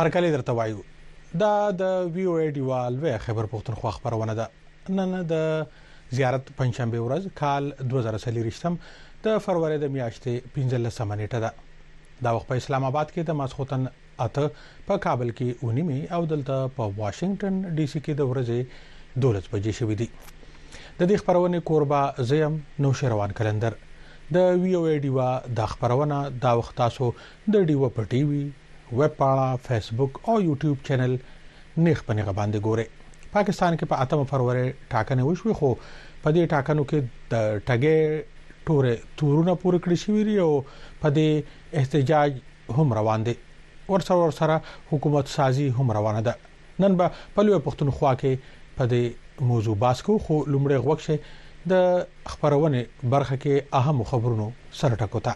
هرکلی درته وایو دا د وی او ای ډیوال وی خبر پښتونخوا خبرونه ده نن د زیارت پنځشنبه ورځ کال 2023 د فروری د میاشتې 15 نیټه ده دا وخت په اسلام آباد کې د ماسخوتن اته په کابل کې اونیمه او دلته په واشنگټن ډي سي کې د ورځې 12 بجې شوې دي د دې خبرونه کوربه زیم نو شروان کلندر د وی او ای ډیوا د خبرونه دا وخت تاسو د ډیوا په ټي وي ویب پاڼه، فیسبوک او یوټیوب چینل نیغ په نیغه باندې ګورئ. پاکستان کې په اتمه فرورۍ ټاکنې وشوې خو په دې ټاکنو کې د ټګۍ ټوری تورونه پورې کړی شوی دی او په دې احتجاج هم روان دی ورسره ورسره حکومت سازي هم روانه ده نن به په لوی پښتونخوا کې په دې موضوع باس کو خو لومړی غوږ شي د خبرونه برخه کې اهم خبرونو سره ټکو ته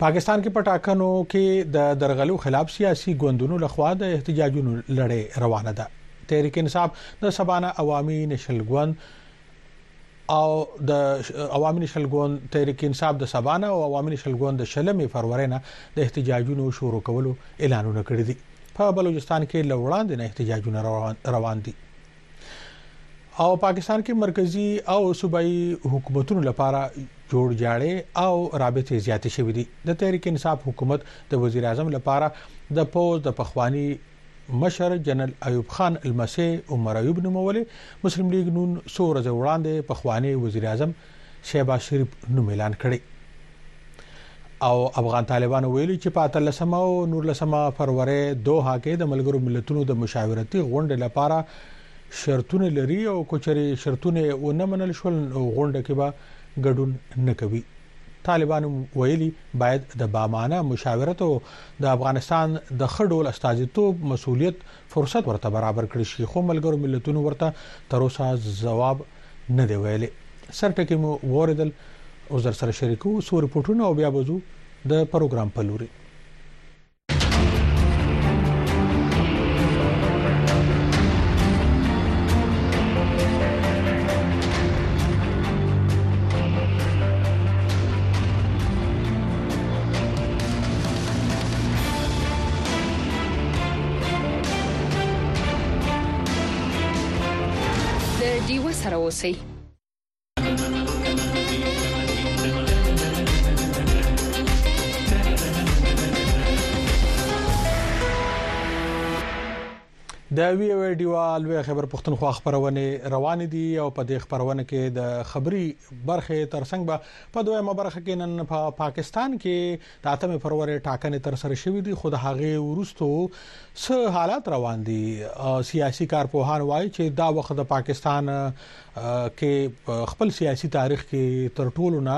پاکستان کې په ټاکنو کې د درغلو خلاف سیاسي ګوندونو لخوا د احتجاجونو لړۍ روانه ده تحریک انصاف د سبانه عوامي نشل ګوند او د عوامي نشل ګوند تحریک انصاف د سبانه او عوامي نشل ګوند د شلمې فروری نه د احتجاجونو شروع کولو اعلانونه کړی دي په بلوچستان کې لوړاندې نه احتجاجونه روان دي او پاکستان کې مرکزی او صوبایي حکومتونو لپاره جوړ جاړي او رابطې زیاتې شوې دي د تحریک انصاف حکومت د وزیر اعظم لپاره د پوز د پخوانی مشر جنرال ایوب خان المسی عمر ایوب نومولې مسلم لیګ نون سو ورځ وړاندې پخوانی وزیر اعظم شهباز شریف نوم اعلان کړی او افغان طالبانو ویلي چې په 13 او 19 فروری دوه کې د ملګرو ملتونو د مشاورتي غونډې لپاره شرطونه لري او کچري شرطونه ونه منل شول نو غونډه کې به ګډون نه کوي طالبانو ویلي باید د بامانه مشاورت او د افغانستان د خډول استازیتوب مسولیت فرصت ورته برابر کړی شي خو ملګرو ملتونو ورته تر اوسه ځواب نه دی ویلي سر ټکی مو وریدل او زر سره شریکو سو رپورټونه او بیا بزو د پروګرام په لوري د ډیوه سره اوسئ د وی او ډیوا لوی خبر پښتونخوا خبرونه روان دي او په دې خبرونه کې د خبري برخه ترڅنګ به په دویمه برخه کې نن په پا پاکستان کې د اتمې فرورۍ ټاکنې تر سره شوې دي خو د هغې وروسته څه حالات روان دي سیاسي کارپوهان وایي چې دا وخت د پاکستان کې خپل سیاسي تاریخ کې تر ټولو نه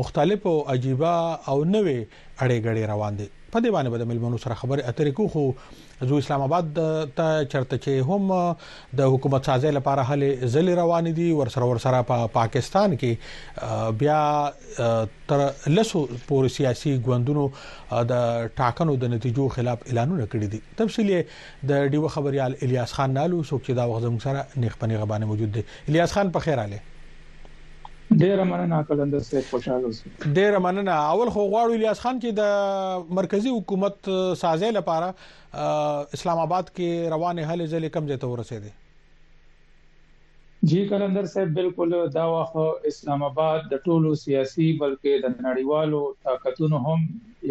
مختلف او عجیبه او نوې اړې غړې روان دي په دې باندې به د ملمنو سره خبرې اترې کوو ځو اسلام آباد ته چرته چې هم د حکومت سازي لپاره هلې ځلې روان دي ورسره ورسره په پا پاکستان کې بیا تر لسو پور سیاسي ګوندونو د ټاکنو د نتیجو خلاف اعلانونه کړی دي تفصیل د ډیو خبريال الیاس خان نالو څوک چې دا وخت زموږ سره نخ پنی غبانه موجود دی الیاس خان په خیر اله ډیره مننه قلندر صاحب خوشاله اوسئ. ډیره مننه اول خو غواړو الیاس خان چې د مرکزی حکومت سازې لپاره اسلام آباد کې روانه هلې ځلې کم ځای ته ورسېده جی قلندر صاحب بالکل دا واخ اسلام آباد د ټولو سیاسي بلکې د نړیوالو طاقتونو هم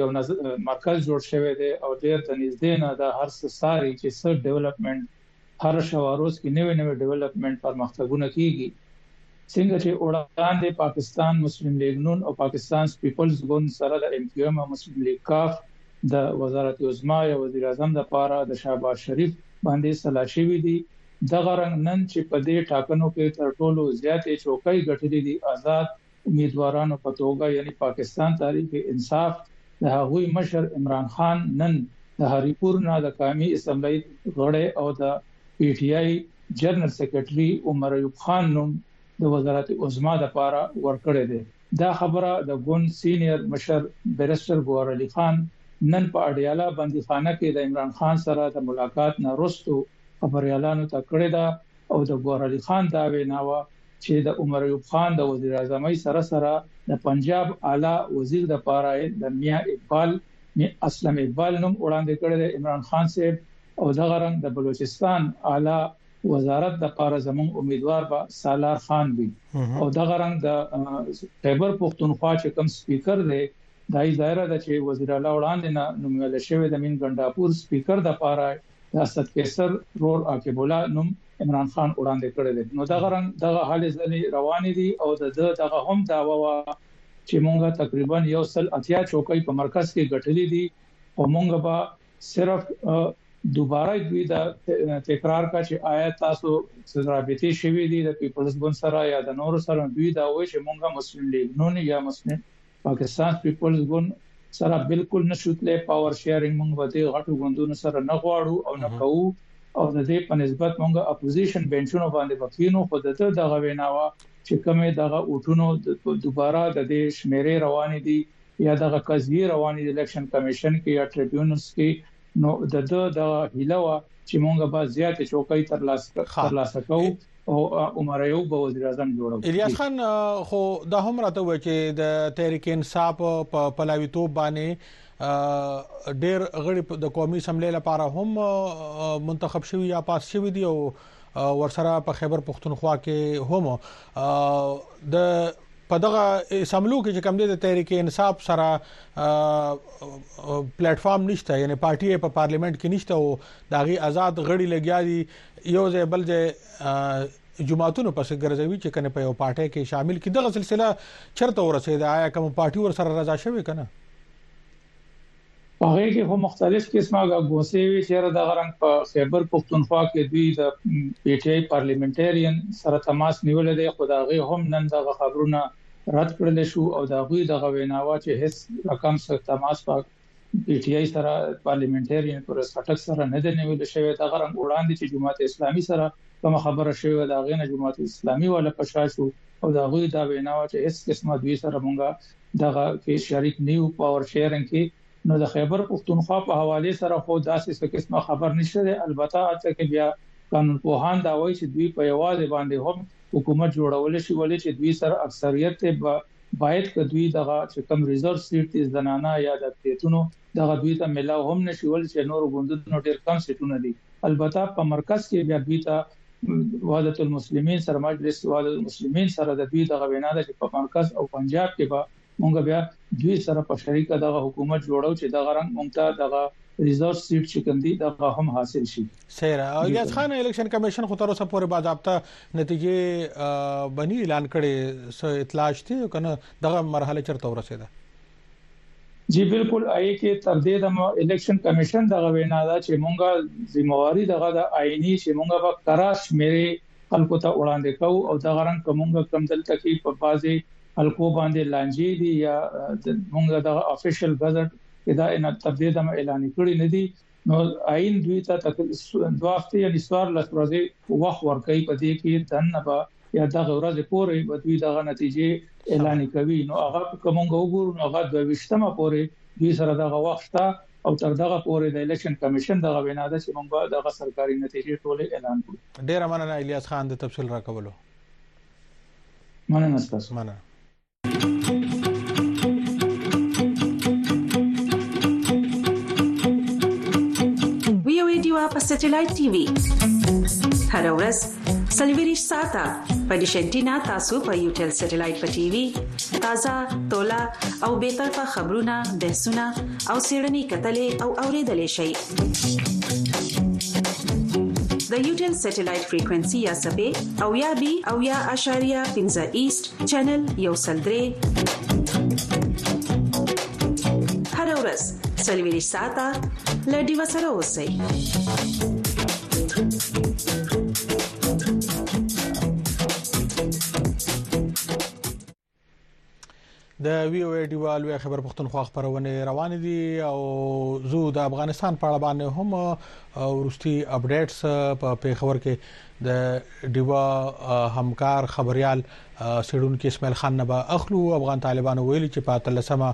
یو مرکز جوړ شوی دی او ډیر د نږدې نه د هر څه ساري چې سر ډیولپمنٹ هره شپه وروز کې نوې نوې ډیولپمنټ پرمختګونه کیږي څنګه چې وړاندې پاکستان مسلم لیګ نون او پاکستان پیپلز ګوند سره د ایم کیو ایم او مسلم لیګ کاف د وزارت عظما یا وزیر اعظم د پاره د شهباز شریف باندې سلا شوی دی دغه رنګ نن چې په دې ټاکنو کې تر ټولو زیاتې چوکۍ ګټلې دي آزاد امیدوارانو په توګه یعنی پاکستان تحریک انصاف د هغوی مشر عمران خان نن د هری پور نه د قومی اسمبلی غړی او د پی ټی آی جنرال سیکرټری عمر ایوب خان نوم د وزارت عظما لپاره ورکړی دی دا خبره د ګوند سینیر مشر بیرسټر ګوهر علی خان نن په اډیالا بندیخانه کې د عمران خان سره د ملاقات نه وروسته خبریالانو ته کړی ده. او د ګوهر علي خان دا وینا وه چې د عمر ایوب خان د وزیر اعظمۍ سره سره د پنجاب اعلی وزیر د پاره د میا اقبال می اسلم اقبال نوم وړاندې کړی دی عمران خان صاحب او دغه رنګ د بلوچستان اعلی وزارت د پاره زمون امیدوار به سالار خان وي او د غرنګ د خیبر پښتونخوا چې کوم سپیکر دی دای ظاهر ده چې وزیر اعلی وړاندې نه نومول شوی د مین ګنداپور سپیکر د پاره د اسد قیصر رور عاقب الله نوم عمران خان وړاندې کړی دی نو دغه رنګ دغه حالې ځلې روانې دي او د دغه هم داوا وا چې مونږه تقریبا یو سل اتیا چوکۍ په مرکز کې ګټلې دي او مونږه به صرف دوباره دوی دا تکرار کا چې آیا تاسو رابطې شوې دي د پیپلز ګوند سره یا د نورو سره دوی دا وایي چې مونږه مسلم لیګ نون یا مسلم پاکستان پیپلز ګوند سره بالکل نشو تلې پاور شیرینګ مونږ به د غټو ګوندونو سره نه غواړو او نه کوو او د دې په نسبت مونږه اپوزیشن بنچونو باندې بکینو خو دته دغه ویناوه چې کومه دغه اوټونو دوباره د دې شمیرې روان دي یا دغه قضیه روان دي الیکشن کمیشن کې یا ټریبیونلز کې نو د ده د هیله و چې مونږ به زیاتې چوکۍ ترلاسه کوو او عمر ایوب به وزیر اعظم جوړو الیاس خان خو دا هم راته وایي چې د تحریک انصاف په پلاوی توپ باندې ډیر غړي د قومي سملې لپاره هم منتخب شوی یا پاس شوی دی او ورسره په خیبر پښتونخوا کې هم د په دغه اسمبلو کې چې کوم دي د تحریک انصاف سره پلیټ فارم نشته یعنی پارټي په پا پارلیمنت کې نشته او داغي آزاد غړي لګیا دي یو ځای بل ځای جماعتونو پسې ګرځوي چې کنه په یو پارټي کې شامل کړي دغه سلسله چرته ورسېده آیا کوم پارټي ور سره رضا شوی کنه په هغه کې خو مختلف قسمه غوسې وي چې دغه رنګ په خیبر پښتونخوا کې دوی د پی ټی آی پارلیمنټرین سره تماس نیول دی خو دا غي هم نن دغه خبرونه رد کړل شو او دا غوي دغه ویناوه چې هیڅ رقم سره تماس په پی ټی آی سره پارلیمنټرین پر سټک سره نه دی نیول شوی دغه رنګ وړاندې چې جماعت اسلامي سره کوم خبره شوې دا غي نه جماعت اسلامي ولا پښاشو او دا غوي دا ویناوه چې هیڅ قسمه دوی سره مونږه دغه کې شریک نه یو پاور شیرنګ کې نو د خیبر پښتونخوا په حواله سره خو داسې څه قسمه خبر نشته دی البته اته کې بیا قانون پوهان دا وایي چې دوی په یوازې باندې هم حکومت جوړول شي ولې چې دوی سره اکثریت ته باید کدوی دغه چې کم ریزرو سیټ دي زنانه یا د اقلیتونو دغه دوی ته ملاو هم نه شي ول چې نورو ګوندونو ډېر کم سیټونه دي البته په مرکز کې بیا دوی ته وحدت المسلمین سره مجلس وحدت المسلمین سره د دوی دغه وینا ده چې په مرکز او پنجاب کې به مونږ بیا دوی سره په شریکه دغه حکومت جوړو چې دغه رنګ مونږ ته دغه ریزورس سیټ چې کوم دي دغه هم حاصل شي سیرا الیاس خان الیکشن کمیشن خو تر اوسه پورې باضابطه نتیجې بنی اعلان کړي سو اطلاع شته کنه دغه مرحله چرته ورسېده جی بالکل آی کې تر دې د الیکشن کمیشن دغه وینا ده چې مونږه ذمہواری دغه د آئینی چې مونږه به کراس مېری خلکو ته وړاندې کوو او دا غران کومګه کم دلته کې په بازي خلکو باندې لانجې دي یا مونږه د افیشل بجټ دا ان تر دې د اعلان کړی نه دي نو عین دوی ته تقریبا دوه هفته یا نسوار لس ورځې وخت ورکړي په دې کې دنه به یا دغه ورځې پورې به دوی دغه نتیجې اعلان کوي نو هغه کومګ وګورو نو هغه د وشتمه پورې دوی سره دغه وخت او تر دغه پورې د الیکشن کمیشن دغه وینا ده چې موږ به دغه سرکاري نتیجې ټول اعلان کړو ډیر مننه الیاس خان د تفصیل راکولو مننه ستاسو مننه سټلایټ ټي وي هر ورځ سلویریش ساته په دیشنټینا تاسو په یو ټل سټلایټ په ټي وي تازه تولا او به طرفه خبرونه بحثونه او سیړنی کتلې او اوریدلې شي د یو ټل سټلایټ فریکوئنسي یا سبې او یا بي او یا اشاریه 15 ایست چینل یو سلدري هر ورځ سلوي ساته لډي وسره اوسئ د وی او ای ډیوال وی خبر پښتونخوا خبرونه روان دي او زو د افغانستان په اړه باندې هم ورستي اپډیټس په پیښور کې د ډیوا همکار خبريال سړونکو اسماعیل خان نه به اخلو افغان طالبانو ویلي چې په 13مه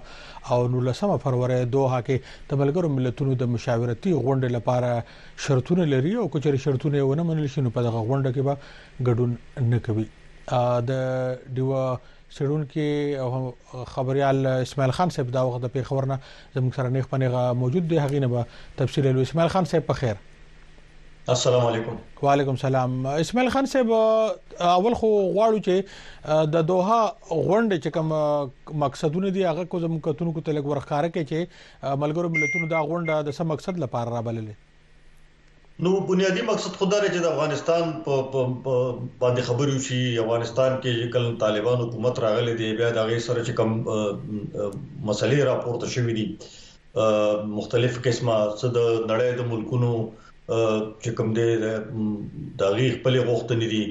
او 19مه فروری دوه کې د ملګرو ملتونو د مشاورتي غونډې لپاره شرطونه لري او کچري شرطونه ونه منل شي نو په دغه غونډه کې به ګډون نه کوي د ډیوا سړونکو او خبريال اسماعیل خان صاحب دا وخت د پیښور نه زموږ سره نیخ پنیغه موجود دی هغه نه به تفصیل اسماعیل خان صاحب په خیر السلام علیکم وعلیکم سلام اسماعیل خان صاحب اول خو غواړو چې د دوه غونډې چې کوم مقصدونه دي هغه کو زموږ کتونو کو تلګ ورخاره کې چې ملګرو ملتونو دا غونډه د سم مقصد لپاره را بللې نو بنیادی مقصد خدای چې د افغانستان په باندې خبرې وشي افغانستان کې کله طالبان حکومت راغلي دی بیا دا غي سره چې کوم مسلې راپورته شوې دي مختلف قسمه څه د نړۍ د ملکونو چې کوم دي د غي خپل غوښتنې دي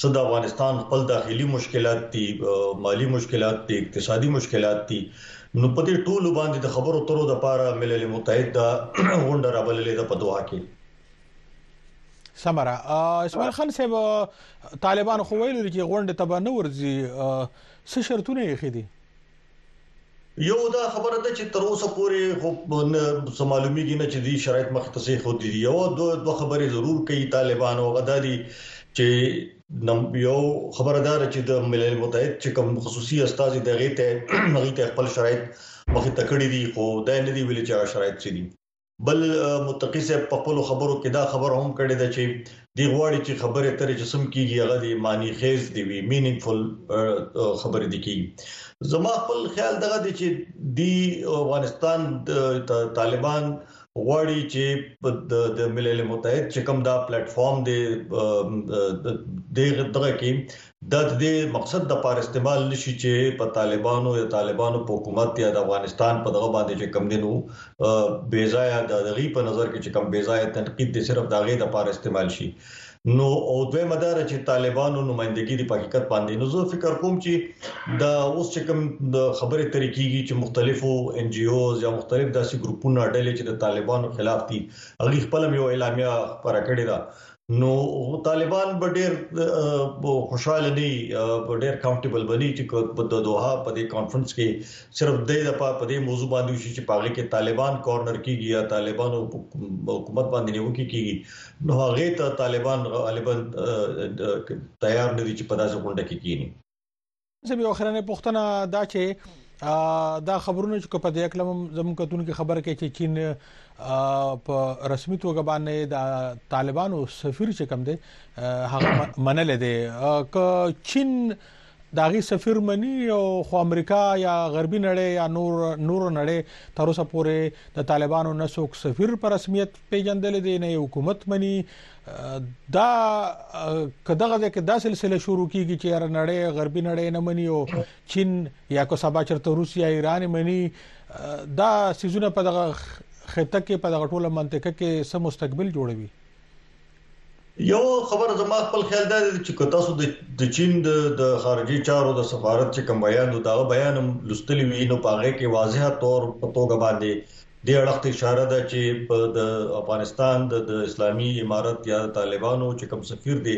څه د افغانستان خپل داخلي مشکلات دي مالی مشکلات دي اقتصادي مشکلات دي نو په دې ټولو باندې د خبرو ترو د پاره ملل متحد دا غونډه را بللې ده په دوه کې سمره اسماعیل خان صاحب طالبان خو ویل چې غونډه تبه نه ورځي څه شرطونه یې خېدي یو دا خبره ده چې تر اوسه پورې خو څه معلومیږي نه چې دې شرایط مخ ته څه خو دي یو دوه دو خبرې ضرور کوي طالبانو غداري چې نم یو خبردار چې د ملل متحد چې کوم خصوصي استاد دغه ته مغي ته خپل شرایط مخ ته کړی دي خو دا نه دی ویل چې شرایط څه دي بل متقی صاحب په خپل خبرو کې دا خبره هم کړې ده چې دی غواړي چې خبره ترې چې سم کیږي هغه دی معنی خیز دی وی مینینګفل خبره دی کیږي زما خپل خیال دغه دی چې دی افغانستان طالبان غواړي چې د ملل متحد چې کوم دا پلیټ فارم دی دغه دغه کې دا د دې مقصد د پاره استعمال نه شي چې په طالبانو یا طالبانو په حکومت یا د افغانستان په دغه باندې چې کم دینو بې ځایه د دغې په نظر کې چې کم بې ځایه تنقید د صرف داغه د پاره استعمال شي نو او دوی مدار چې طالبانو نمائندګي د حقیقت باندې نو زه فکر کوم چې دا اوس چې کوم د خبرې ترې کیږي چې مختلفو ان جی اوز یا مختلف داسې ګروپونه ډلې چې د طالبانو خلاف دي هغه خپل یو اعلامیه پر کړی دا نو طالبان به ډېر خوشاله نه وي ډېر کمفټیبل بني چې په دوه په دې کانفرنس کې صرف د دې لپاره په دې موضوع باندې شي چې پاګه کې طالبان کورنر کیږي یا طالبان او حکومت باندې نیوکه کیږي نو هغه ته طالبان غالبا تیار نه دي چې په داسې غونډه کې کینی زه به اخرنه پښتنه دا چې دا خبرونه چې په دې اکلم زموږ کتون کې خبر کې چې چین په رسمي توګه باندې د طالبانو سفیر چې کم دی هغه منل دي ک چین داغي سفیر منی او خو امریکا یا غربي نړۍ یا نور نور نړۍ تر اوسه پورې د طالبانو نسوک سفیر پر رسمیت پیژندل دي نه حکومت مني دا کداغه ځکه دا سلسله شروع کیږي چې هر نړۍ غربي نړۍ نه مني او چین یا کو سبا چرته روسیا ایران مني دا سيزونه په دغه خطه کې په دغه ټوله منطقه کې سم مستقبل جوړوي یو خبر زما خپل خیال دا دی چې که تاسو د چین د خارجي چارو د سفارت چې کوم بیان دا بیان لستلی وی نو پاغه کې واضح تور په توګه باندې د اړخت اشاره ده چې په د افغانستان د اسلامي امارت یا طالبانو چې کوم سفیر دی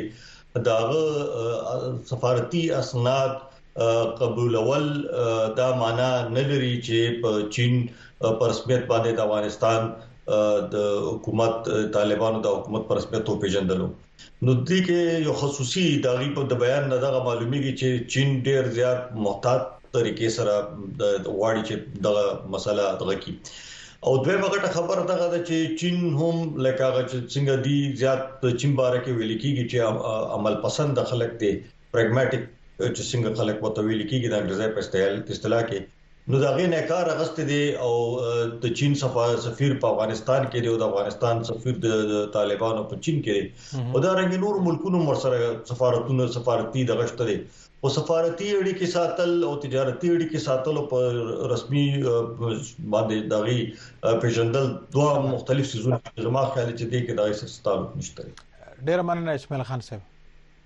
داغه سفارتي اسناد قبولول دا معنی نه لري چې په چین پر رسمیت باندې د افغانستان د حکومت طالبانو د حکومت پر رسمیت او پیژندلو نو دې کې یو خصوصي داغي په د بیان نه دغه معلومیږي چې چین ډیر زیات محتاط طریقې سره د واړی چې دغه مسله دغه کی او دوی مګټه خبره دغه ده چې چین هم لکه هغه چې څنګه دی زیات چین باره کې ویل کیږي چې عمل پسند خلک دي پراګماټیک چې څنګه خلک وته ویل کیږي د انګریزي په اصطلاح کې نو دا غي نه کار غست دي او د چین سفیر په افغانستان کې دی او د افغانستان سفیر د طالبانو په چین کې دی او دا رنګ نور ملکونو مرسره سفارتونو سفارتي د غشت دي او سفارتي اړیکې ساتل او تجارتي اړیکې ساتل په رسمي باندې دغه پیژندل دوه مختلف سيزونه زما خیال چې دې کې دغه څه تعلق نشته ډیر مننه اسماعیل خان صاحب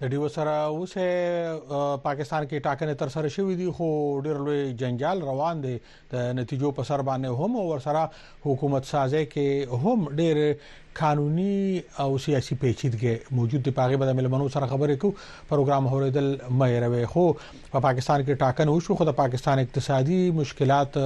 د ډیو سره اوس پاکستان کې ټاکنې تر سره شوې دي خو ډېر لوی جنجال روان دی د نتیجو په سر باندې هم او سره حکومت سازه کې هم ډېر قانوني او سیاسي پیچیدګي موجود دي پاغه بدل ملمنو سره خبرې کو پروګرام هوریدل مې روي خو په پاکستان کې ټاکنې وشو خو د پاکستان اقتصادي مشکلات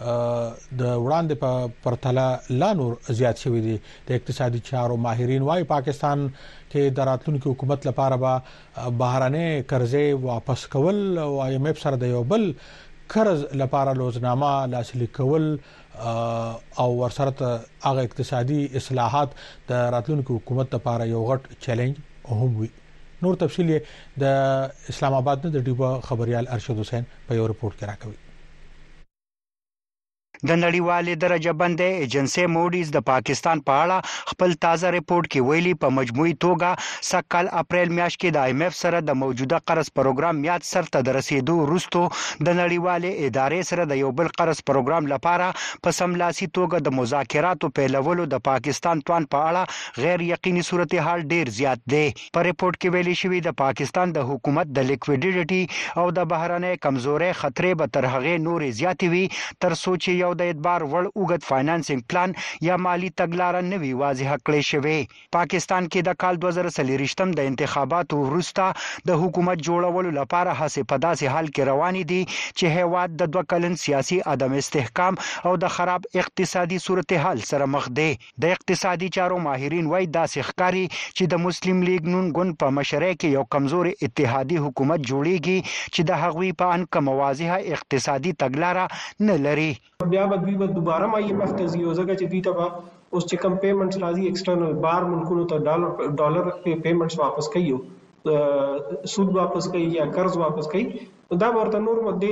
د وړاندې په پرتله لا نور زیات شوې دي د اقتصادي چارو ماهرین وايي پاکستان کې د راتلونکي حکومت لپاره به بهرانه قرضې واپس کول او آی ایم ایف سره د یو بل قرض لپاره لوزنامه لاسلیک کول او ورسره هغه اقتصادي اصلاحات د راتلونکي حکومت لپاره یو غټ چیلنج هم وي نور تفصیل د اسلام آباد نه د ډیوه خبريال ارشد حسین په یو رپورت کې راکوي د نړیوالې درجه بندې ایجنسۍ موډیز د پاکستان په اړه خپل تازه رپورټ کې ویلي په مجموعي توګه سږکال اپریل میاشت کې د ایم ایف سره د موجوده قرض پروګرام میاد سر ته د رسیدو وروسته د نړیوالې ادارې سره د یو بل قرض پروګرام لپاره په سملاسي توګه د مذاکراتو پیلولو د پاکستان توان په اړه غیر یقیني صورتحال ډیر زیات دی. په رپوټ کې ویلي شوي د پاکستان د حکومت د لیکویډیډټي او د بهرنۍ کمزورۍ خطرې به تر هغې نورې زیاتې وي تر څو چې یو د ادبار وړ اوږد فاینانسینګ پلان یا مالي تګلاره نه وي واضح کړې شوې پاکستان کې د کال دوه زره څلوېښتم د انتخاباتو وروسته د حکومت جوړولو لپاره هڅې په داسې حال کې روانې دي چې هیواد د دوه کلن سیاسي عدم استحکام او د خراب اقتصادي صورتحال سره مخ دی. د اقتصادي چارو ماهرین وایي، داسې ښکاري چې د مسلم لیګ نون ګوند په مشرۍ کې یو کمزوری اتحادي حکومت جوړېږي چې د هغوی په اند کومه واضحه اقتصادي تګلاره نه لري. نو بیا به دوی به دوباره آی ایم ایف ته ځي او ځکه چې دوی ته به اوس چې کوم پیمنټس راځي ایکسټرنل بهر ملکونو ته ډالر ډالر پیمنټس واپس کوي او سود واپس کوي یا قرض واپس کوي نو دا به ورته نور مو دی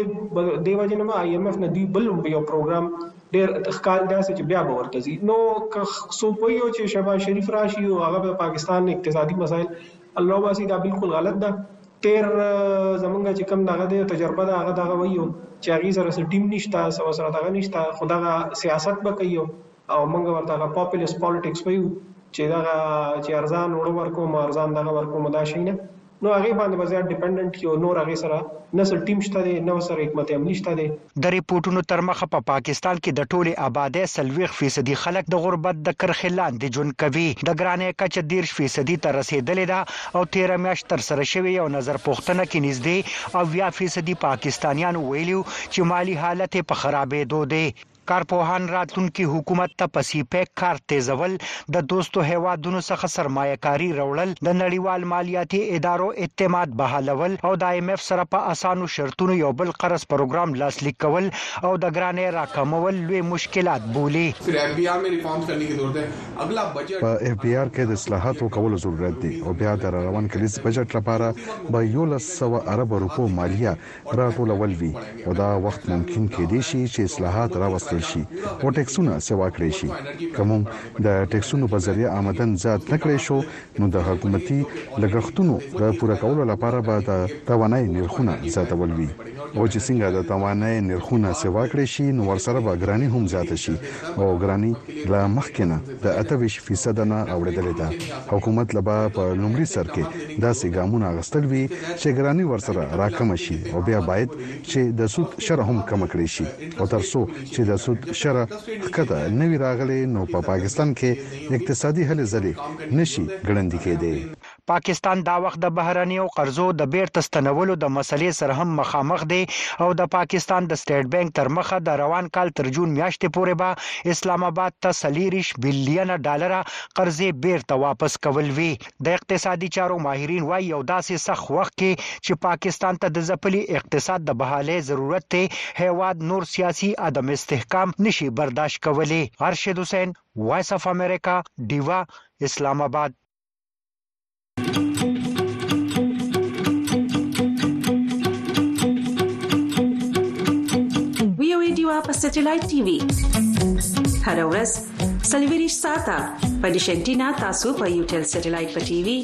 دی وجه نه به آی ایم ایف نه دوی بل یو پروګرام ډیر ښکار داسې چې بیا به ورته ځي نو که څو پویو چې شهباز شریف راشي او هغه به پاکستان اقتصادي مسایل الله واسي دا بالکل غلط ده تیر زمونږ چې کم دغه دی تجربه دا هغه دغه وایو چې هغه سره ټیم نشته سره دغه نشته خدغه سیاست به کوي او مونږ ورته هغه پاپولست پالټکس وایو چی دغه چی ارزان اوړه ورکوم او ارزان دغه ورکوم او دا شیونه نو هغی باندی به زیات ډیپنډنټ یو نور هغی سره نه څه ټیم شته دی نه ورسره حکمت عملی شته دی. د رپوټونو تر مخه په پاکستان کې د ټولې ابادۍ څلوېښت فیصدي خلک د غربت د کرښې لاندې ژوند کوي. د ګرانۍ کچه دېرش فیصدي ته رسېدلې ده او تېره میاشت ترسره شوې یو نظر پوښتنه کې نږدې اویا فیصدي پاکستانیانو ویلي چې مالي حالت یې په خرابېدو دی. کارپوهان راتلونکي حکومت ته په سي پیک کار تېزول، د دوستو هېوادونو څخه سرمایه کاري راوړل، د نړیوال مالیاتي ادارو اعتماد بحالول او د IMF سره په اسانو شرطونو یو بل قرض پروګرام لاسلیک کول او د ګرانۍ راکمول لوی مشکلات بولي. پھر ایف بی آر میں ریفارمز کرنے کی ضرورت ہے اگلا بجټ. په ایف بی آر کې د اصلاحاتو کولو ضرورت دي او بیا د راروان کلیز بجټ لپاره به یولس سوه اربه روپو مالیه را ټولول وي په دا وخت ممکن کیدی شي چې اصلاحات راوستل شي او ټیکسونه سوا کړی شي که مونږ د ټیکسونو په ذریعه آمدن زیات نه کړی شو نو د حکومتي لګښتونو د پوره کولو لپاره به د توانای نرخونه زیاتول وي او چې څنګه د توانای نرخونه سوا کړی شي نو ورسره به ګرانی هم زیاته شي او ګرانی له مخکې نه د اته ویشت فیصده نه اوړېدلې ده. حکومت له به په لومړي سر کې داسې ګامونه اخیستل وي چې ګراني ورسره را کمه شي او بیا باید چې د سود شرح هم کمه کړې شي او تر څو چې د سود شرح ښکته نه وي راغلې نو په پاکستان کې اقتصادي هلې ځلې نه شي ګړندي کېدې. پاکستان دا وخت د بهرنیو قرضو د بېرته ستنولو د مسلې سره هم مخامخ دی او د پاکستان د سټېټ بانک تر مخه د روان کال تر جون میاشتې پورې به اسلام اباد ته څلېرویشت بلیونه ډالره قرضې بېرته واپس کول وي. د اقتصادي چارو ماهرین وايي یو داسې سخت وخت کې چې پاکستان ته د ځپلي اقتصاد د بحالۍ ضرورت دی، هېواد نور سیاسي عدم استحکام نه شي برداشت کولی. ارشد حسین، وایس اف امریکا، ډیوه، اسلام اباد. ویوي دیوا په سټلایټ ټي وي هر ورځ سلویریش ساته په دیشنټینا تاسو په یو ټل سټلایټ په ټي وي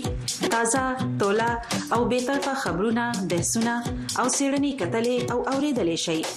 تازه تولا او به طرفه خبرونه بحثونه او سیړنی کتلې او اوریدلې شي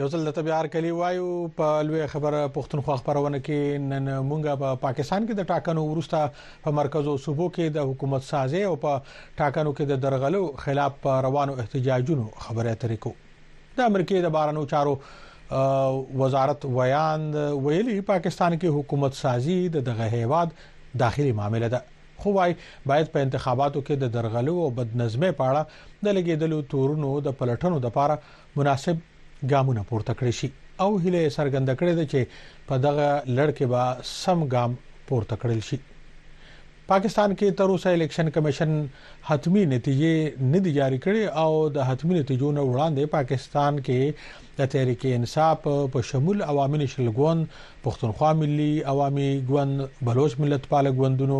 یو ځل د تبيار کلی وایو په لوی خبره پښتونخوا خبرونه کې نن مونږه په پاکستان کې د ټاکنو ورسته په مرکزو صوبو کې د حکومت سازي او په ټاکنو کې د درغلو خلاف روانو احتجاجونو خبره اترې کوو د امریکې د بهرنیو چارو وزارت ویاند ویلي پاکستان کې حکومت سازي د دغه هیواد داخلي معامله ده خو وايي باید په انتخاباتو کې د درغلو او بدنظمۍ په اړه د لګیدلو تورونو د پلټنو لپاره مناسب ګامونه پورته کړی شي او هله څرګند کړی دی چې په دغه لړ کې به سم ګام پورته کړل شي پاکستان کې تر اوسه الیکشن کمیشن حتمي نتیجې نه دي جاري کړې او د حتمي نتیجو نه وړاندې پاکستان کې د تحریک انصاف په شمول عوامي نشل ګوند، پښتونخوا ملي عوامي ګوند، بلوچ ملتپال ګوندونو،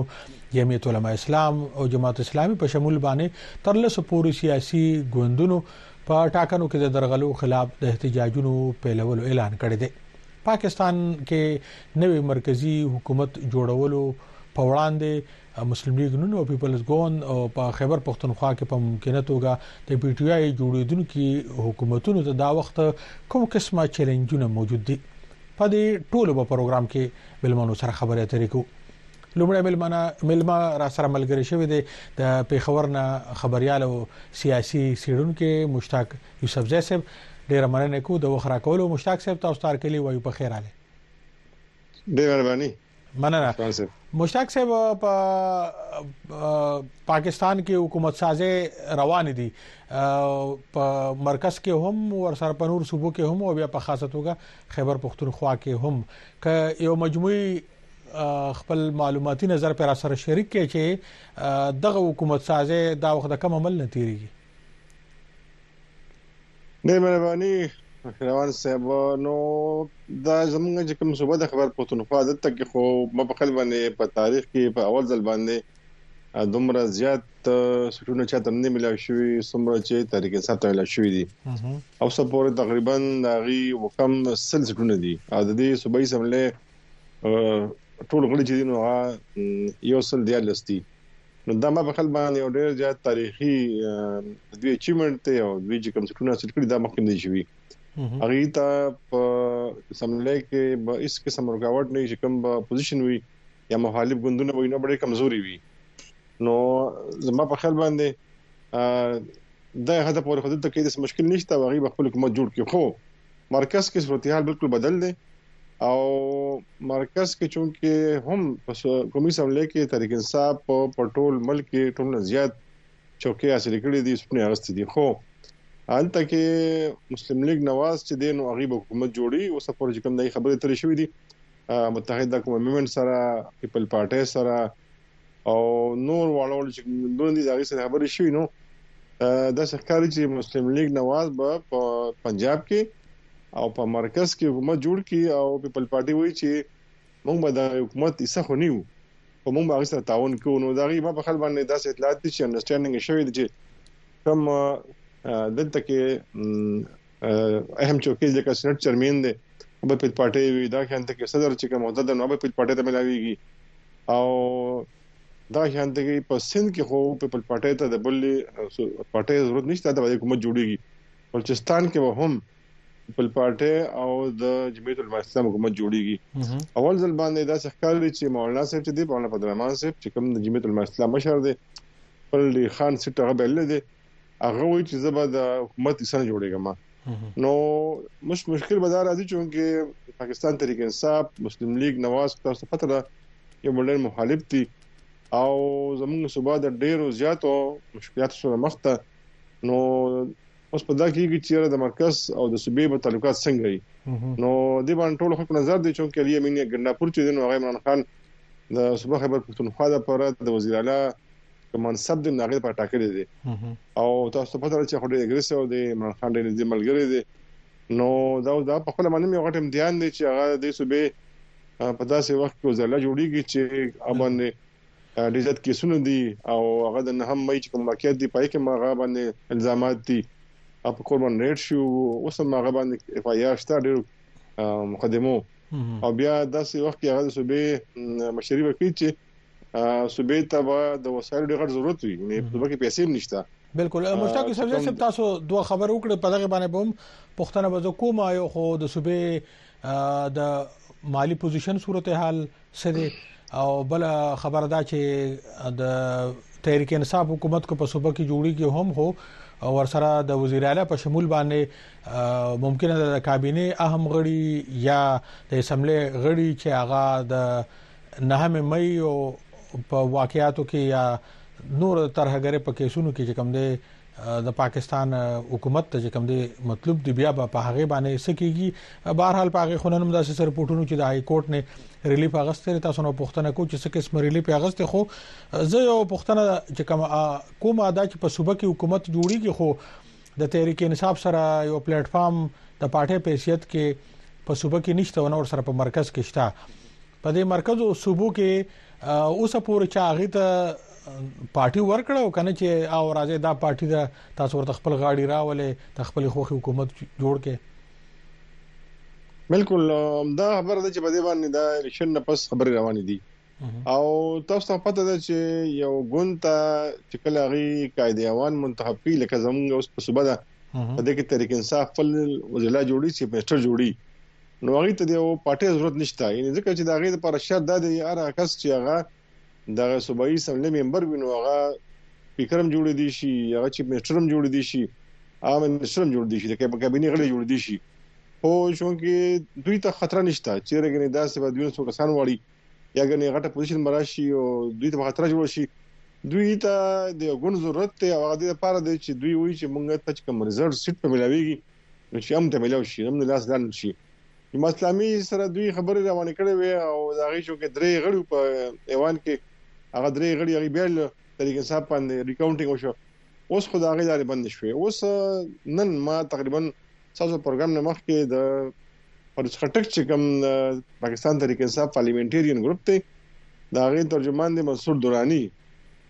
جمعیت علما اسلام او جماعت اسلامي په شمول باندې تر لسو پورې سیاسي ګوندونو په ټاکنو کې د درغلو خلاف د احتجاجونو پیلولو اعلان کړی دی. پاکستان کې نوی مرکزی حکومت جوړولو په وړاندې مسلم لیګ نون او پیپلز ګوند او په خیبر پښتونخوا کې په ممکنه توګه د پی ټی آی جوړیدونکو حکومتونو ته دا وخت کوم قسمه چیلنجونه موجود دي په دې ټولو په پروګرام کې بلمنو سره خبرې اترې کوو لومړی ملمنه ملما را سره ملګری شوی دی د پیښور نه خبريال او سیاسي سیړونکو مشتاق یوسفزی صاحب ډیره مننه کو د وخت راکولو مشتاق صاحب تاسو تار کلی وایو په خیر اله ډیره مهرباني مننه مشتاق صاحب په پاکستان کې حکومت سازه روان دي په مرکز کې هم ور سره په نور صوبو کې هم او بیا په خاصه توګه خیبر پښتونخوا کې هم ک یو مجموعي خپل معلوماتي نظر پر سره شریک کړي چې دغه حکومت سازه دا وخت د کم عمل نتیریږي ډېر مهرباني روان صاحب نو دا زمونږ چې کوم صوبه د خبر پښتونخوا دلته کې خو ما په خپل باندې په تاریخ کې په اول ځل باندې دومره زیات سټونه چاته نه ملاو شوی سمره چې تحریک انصاف ته ملاو شوی دي او څه پورې تقریبا داغي وکم سل سټونه دي او د دې صوبایي سملې ټول غړي چې دي نو یو سل دی لستی نو دا ما په خل باندې یو ډېر زیات تاریخي دوی اچیومنټ دی او دوی چې کوم سټونه سټ کړی دا مخکې نه شوی هغه ته په سملې کې به هیڅ قسم رکاوټ نه شي کوم به پوزیشن وي یا مخالف ګوندونه وي نو ډېر کمزوري وي نو زما په خیال باندې دا هدا پورې خود ته کې د مشکل نشته واغې خپل حکومت جوړ کړي خو مرکز کې صورتحال بالکل بدل دی او مرکز کې چونکه هم قومي سملې کې تحریک انصاف په ټول ملک کې ټول زیات چوکې حاصل کړې دي سپنې اغستې دي خو حالت کې مسلم لیگ نواز چې دین او غیب حکومت جوړي او سفر چې کوم دای خبرې ترې شوې دي متحده قوم مومنټ سره پیپل پارټي سره او نور واړول چې ګوندونه دي دغه سره خبرې شوې نو د سرکاري چې مسلم لیگ نواز به په پنجاب کې او په مرکز کې حکومت جوړ کی او پیپل پارټي وایي چې موږ به د حکومت ایسه خو نیو په موږ هغه سره تعاون کوو نو دا غي ما په خل باندې داسې اطلاعات دي چې انډرستانډینګ شوی دی چې کوم دلته کې اهم چوکۍ ځکه سېنات چیرمن دی به په پارټي وي دا شانت کې صدر چې کوم عہده د نواب په پارټي ته ملاويږي او دا شانت کې په سند کې خو په پارټي ته د بل پارټي ضرورت نشته دا د حکومت جوړيږي بلوچستان کې به هم خپل پارټي او د جمعیت علماء اسلام حکومت جوړیږي اول ځل باندې دا ښکار لري چې مولانا صاحب چې دی مولانا فضل الرحمن صاحب چې کوم د جمعیت علماء اسلام مشر دی خپل خان سټه غبل دی هغه وایي چې زه به د حکومت حصہ نه جوړېږم نو مش مشکل به دا راځي چې پاکستان تحریک انصاف مسلم لیگ نواز تاسو پته ده یو بل مخالف دي او زموږ صوبه د ډیرو زیاتو مشکلاتو سره مخ ده نو اوس په دا کېږي چې د مرکز او د صوبې په تعلقات څنګه وي نو د باندې ټول خلکو نظر دی چې کله یې مینه ګنډاپور چې د عمران خان د صوبه خبر پښتونخوا د پر د وزیر اعلی په منصب د ناغیر په ټاکلې دي او تاسو په تر چې خو د اګریس او د عمران خان د نږدې ملګری دي نو دا دا په خپل مننه یو غټ امتحان دی چې هغه د صوبې په داسې وخت کې ځله جوړیږي چې امن د عزت کیسونه دي او هغه د نه هم مې چې کوم واقعیت دی پای کې ماغه باندې الزامات دي اپ کوربن ریټ شو اوس ماغه باندې اف آی آر شته ډیرو مقدمو او بیا داسې وخت کې هغه صوبې مشري وکړي چې صوبې ته به د وسایلو ډېر غټ ضرورت وي یعنی په صوبه کې پیسې هم نشته بالکل مشتاق یوسف زی صاحب تاسو دوه خبر وکړه په دغه باندې بوم پښتنه به کوم یو خو د صوبې د مالی پوزیشن صورتحال سره او بل خبر دا چې د تحریک انصاف حکومت کو په صوبه کې جوړی کې هم هو او ورسره د وزیر اعلی په شمول باندې ممکنه د کابینه اهم غړي یا د اسمبلی غړي چې هغه د نهمې مې او په واقعاتو کې یا نور ترهګرې په کیسونو کې چې کوم دی د پاکستان حکومت ته کوم دی مطلوب دی بیا په هغه باندې سکیږي بهر حال په هغه خننم داسې سر پورټونو چې د های کورټ نه ریلیف اغستې تاسو نو پښتنه کو چې څه قسم ریلیف اغستې خو زه یو پښتنه چې کوم کوم ادا چې په صوبه کې حکومت جوړیږي خو د تحریک انصاف سره یو پلیټ فارم د پارټي په حیثیت کې په صوبه کې نشته او نور سره په مرکز کې شته په دې مرکز او صوبو کې اوس پورې چا غي ته پارټي ورکړه او کنه چې او راځي دا پارټي دا تاسو ورته خپل غاړي راولې ته خپل خوخي حکومت جوړ کې بالکل دا خبره ده چې په دې باندې دا الیکشن نه پس خبرې روانې دي او تاسو ته پته ده چې یو ګوند ته چې کله غي قائد ایوان منتخب کی لکه زمونږ اوس په صوبه ده په دې کې تحریک انصاف خپل وزلا جوړی چې پېټر جوړی نو هغه ته یو پټه ضرورت نشته یعنی ځکه چې دا غي لپاره شرط ده دی هر کس چې هغه دغه صوبایي اسمبلی ممبر وینو هغه فکرم جوړ دي شي هغه چې منسټرم جوړ دي شي عام منسټرم جوړ دي شي د کابینه غړي جوړ دي شي خو چونکه دوی ته خطر نشته چې رګنې داسې به دوی څو کسان وړي یا ګنې غټه پوزیشن براشي او دوی ته خطر جوړ شي دوی ته د یو ګوند ضرورت دی او هغه د لپاره دی چې دوی وایي چې موږ ته چې کوم ریزرو سیټ په ملاويږي نو چې هم ته ملاو شي هم لاس لاند شي جماعت اسلامي سره دوی خبرې روانې کړې وي او دا غي شو کې درې غړي په ایوان کې هغه درې غړي هغه بیل تحریک انصاف باندې ریکاونټینګ وشو اوس خدای غي لارې بند شوې اوس نن ما تقریبا تاسو پروګرام نه مخکې د پرس خټک چې کوم پاکستان تحریک انصاف پارلیمنټریان ګروپ ته دا غي ترجمان دی منصور دورانی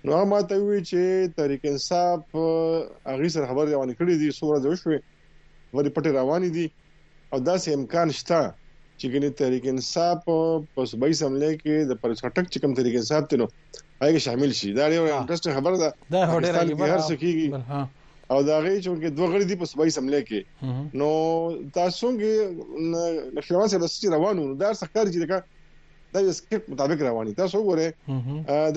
نو هغه ماته وی چې تحریک انصاف هغه سره خبرې روانې کړې دي سوره جوړ شوې ورې پټې روانې دي او دا سه امکان شته چې ګنې تحریک انصاف په صوبایي سملې کې د پرس خټک چې کوم تحریک انصاف ته نو هغه شامل شي دا یو انټرېسټ خبره ده دا هر څه کیږي او دا غي چې دوه غړي دي په صوبایي سملې کې نو تاسو کې خلوان سره چې روانو نو دا سرکار چې دا د یو سکرپټ مطابق رواني تاسو وګورئ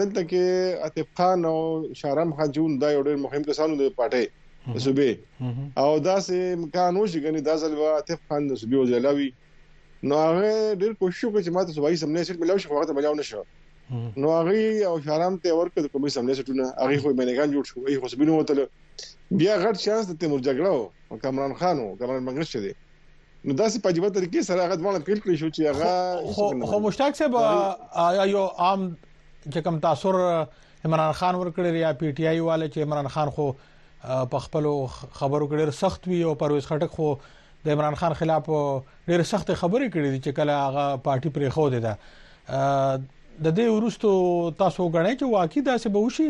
دلته کې عتیب خان او شارم خجون دا یو ډېر مهم کسانو د پارټي صوبې او دا سه امکان وشي غني دا ځل به عتیب خان د صوبې وزیلاوي نو هغه ډېر کوشش وکړي چې ماته صوبایي سملې سره ملاوي شي خو هغه ته ملاو نشو نو هغه او شارام ته ورکړ د کمیس حمله سټونه هغه خو مینګان جوړ شو هغه حسبینو وتل بیا غټ چانس د تیمور جګړه او کامران خان او کامران منګش شه دي نو داسې په جواب طریقې سره هغه ډول پیل کړی شو چې هغه خو مشتاق صاحب یو عام چې کوم تاثر عمران خان ورکړی یا پی ټی آی والے چې عمران خان خو په خپل خبرو کې ډېر سخت وی او پرویز خټک خو د عمران خان خلاف ډېر سخت خبرې کړې دي چې کله هغه پارټي پرې خو ده د دې ورستو تاسو غنئ چې واقعي دا څه به وشي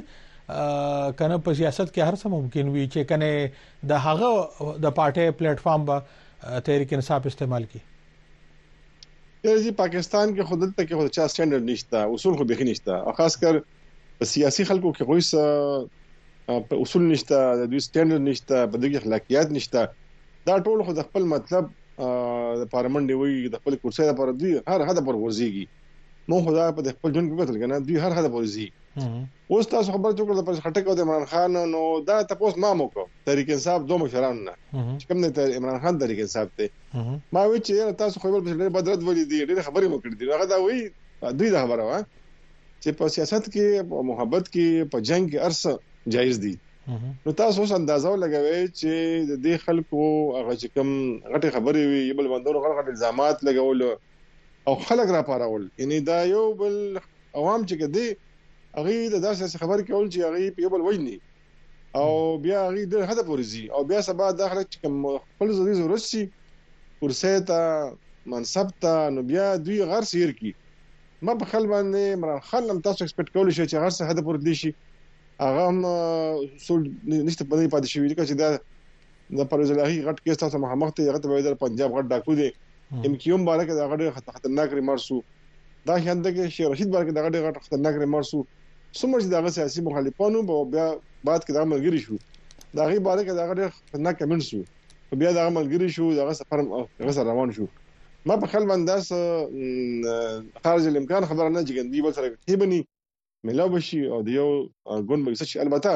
کنه په سیاست کې هر څه ممکن وي چې کنه د هغه د پارټي پلیټ فارم به تحریک انصاف استعمال کړي یزي پاکستان کې خودلته کې خو چا سټانډرډ نشته اصول خو به نشته او خاص کر په سیاسي خلکو کې غوي څه په اصول نشته د دوی سټانډرډ نشته په دغه اخلاقیات نشته دا ټول خو د خپل مطلب د پارلمان دی وی د خپل کرسي لپاره دی هر حد پر ورزيږي مو خدا په خپل جون کې وکړل کنه دوی هر حد پر ورزي اوس تاسو خبر ته کړل پر خټک او د عمران خان نو دا تاسو ما مو کو تحریک انصاف دوه مشران نه کوم نه تر عمران خان تحریک انصاف ته ما وی چې تاسو خو په ډېر بدرت ولې دي ډېر خبرې مو کړې دي هغه دا وی دوی دا خبره وه چې په سیاست کې په محبت کې په جنگ کې ارسه جایز دي نو تاسو اوس اندازو لګوي چې د دې خلکو هغه چې کوم غټي خبرې وي بل باندې غټ غټ الزامات لګول او خلک را پارول یعنی دا یو بل عوام چې کدي هغه د داسې خبر کول چې هغه په یو بل وجني او بیا هغه د هدا پورې زی او بیا سبا د خلک کوم خپل زوري ضرورت شي ورسه تا منصب تا نو بیا دوی غر سیر کی ما په خل باندې عمران خان هم تاسو ایکسپیکټ کولی شئ چې هر څه حد پورې دی شي هغه هم سول نشته په دې پاتې شوی چې دا د پرویز الهي غټ کیس تاسو مخامخ ته هغه ته د پنجاب غټ ډاکو دی ام کیو ام بارکه دا غټ خطرناک ریمار سو دا شان ته کې شیر رشید بارکه دا غټ غټ خطرناک ریمار سو سمر چې دا سیاسي مخالفانو بیا بعد کې دا ملګری شو دا غي بارکه دا غټ خطرناک کمنټ سو خو بیا دغه ملګری شو دغه سفر هغه سره روان شو ما په خپل باندې داس خارج الامکان خبره نه جګن دی بل سره کې بني ملاو بشي او دیو ګون به څه البته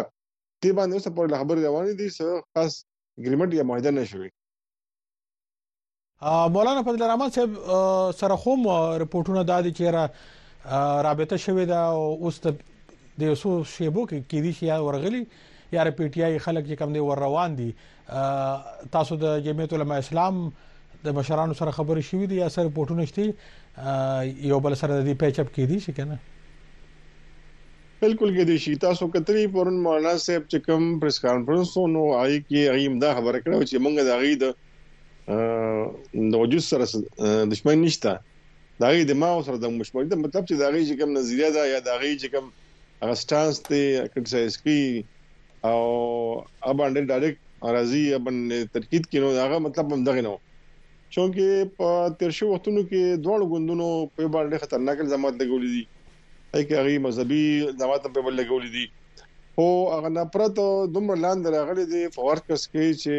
دی باندې اوس په خبره روان دي څه خاص اګریمنت یا معاهده نه شوی مولانا فضل الرحمن صاحب سره خوم رپورټونه دادي چې را رابطه شوې ده او اوس د د یوسو شیبو کې کې دي چې ورغلي یا پی ټی آی خلک چې کم دي ور روان دي تاسو د جمعیت علماء اسلام د مشرانو سره خبرې شوې دي یا سره رپورټونه شته یو بل سره د دې پیچ اپ کې دي چې کنه بالکل کې دي شي تاسو کتري پرون مولانا صاحب چې کوم پریس کانفرنس نو آی کې ایم دا خبره کړو چې موږ د غي د د وجود سره دښمن نشته دا غي دماغ سره د مشمول د مطلب چې دا غي چې کوم نظریه ده یا دا غي چې کوم هغه سټانس ته کرټیسایز کی او اباندې ډایرکټ راځي اباندې ترکید کینو هغه مطلب هم دغه نه چونکه په تیر شو وختونو کې دوه غوندونو په باندې خطرناک الزامات لګولې دي هغه غي مذهبي الزامات په بل لګولې دي او هغه نه پرته دومره لاندې راغلي دي فورکس کې چې